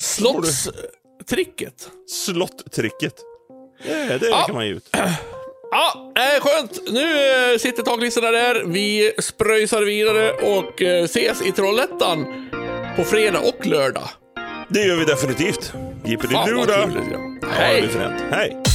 Slottstricket. slott-tricket. Det, det Ja. kan man ge ut. Ja, eh, skönt. Nu eh, sitter taklistorna där. Vi spröjsar vidare och eh, ses i Trollhättan på fredag och lördag. Det gör vi definitivt. Vad Jippidi-duda. kul det fränt. Hej!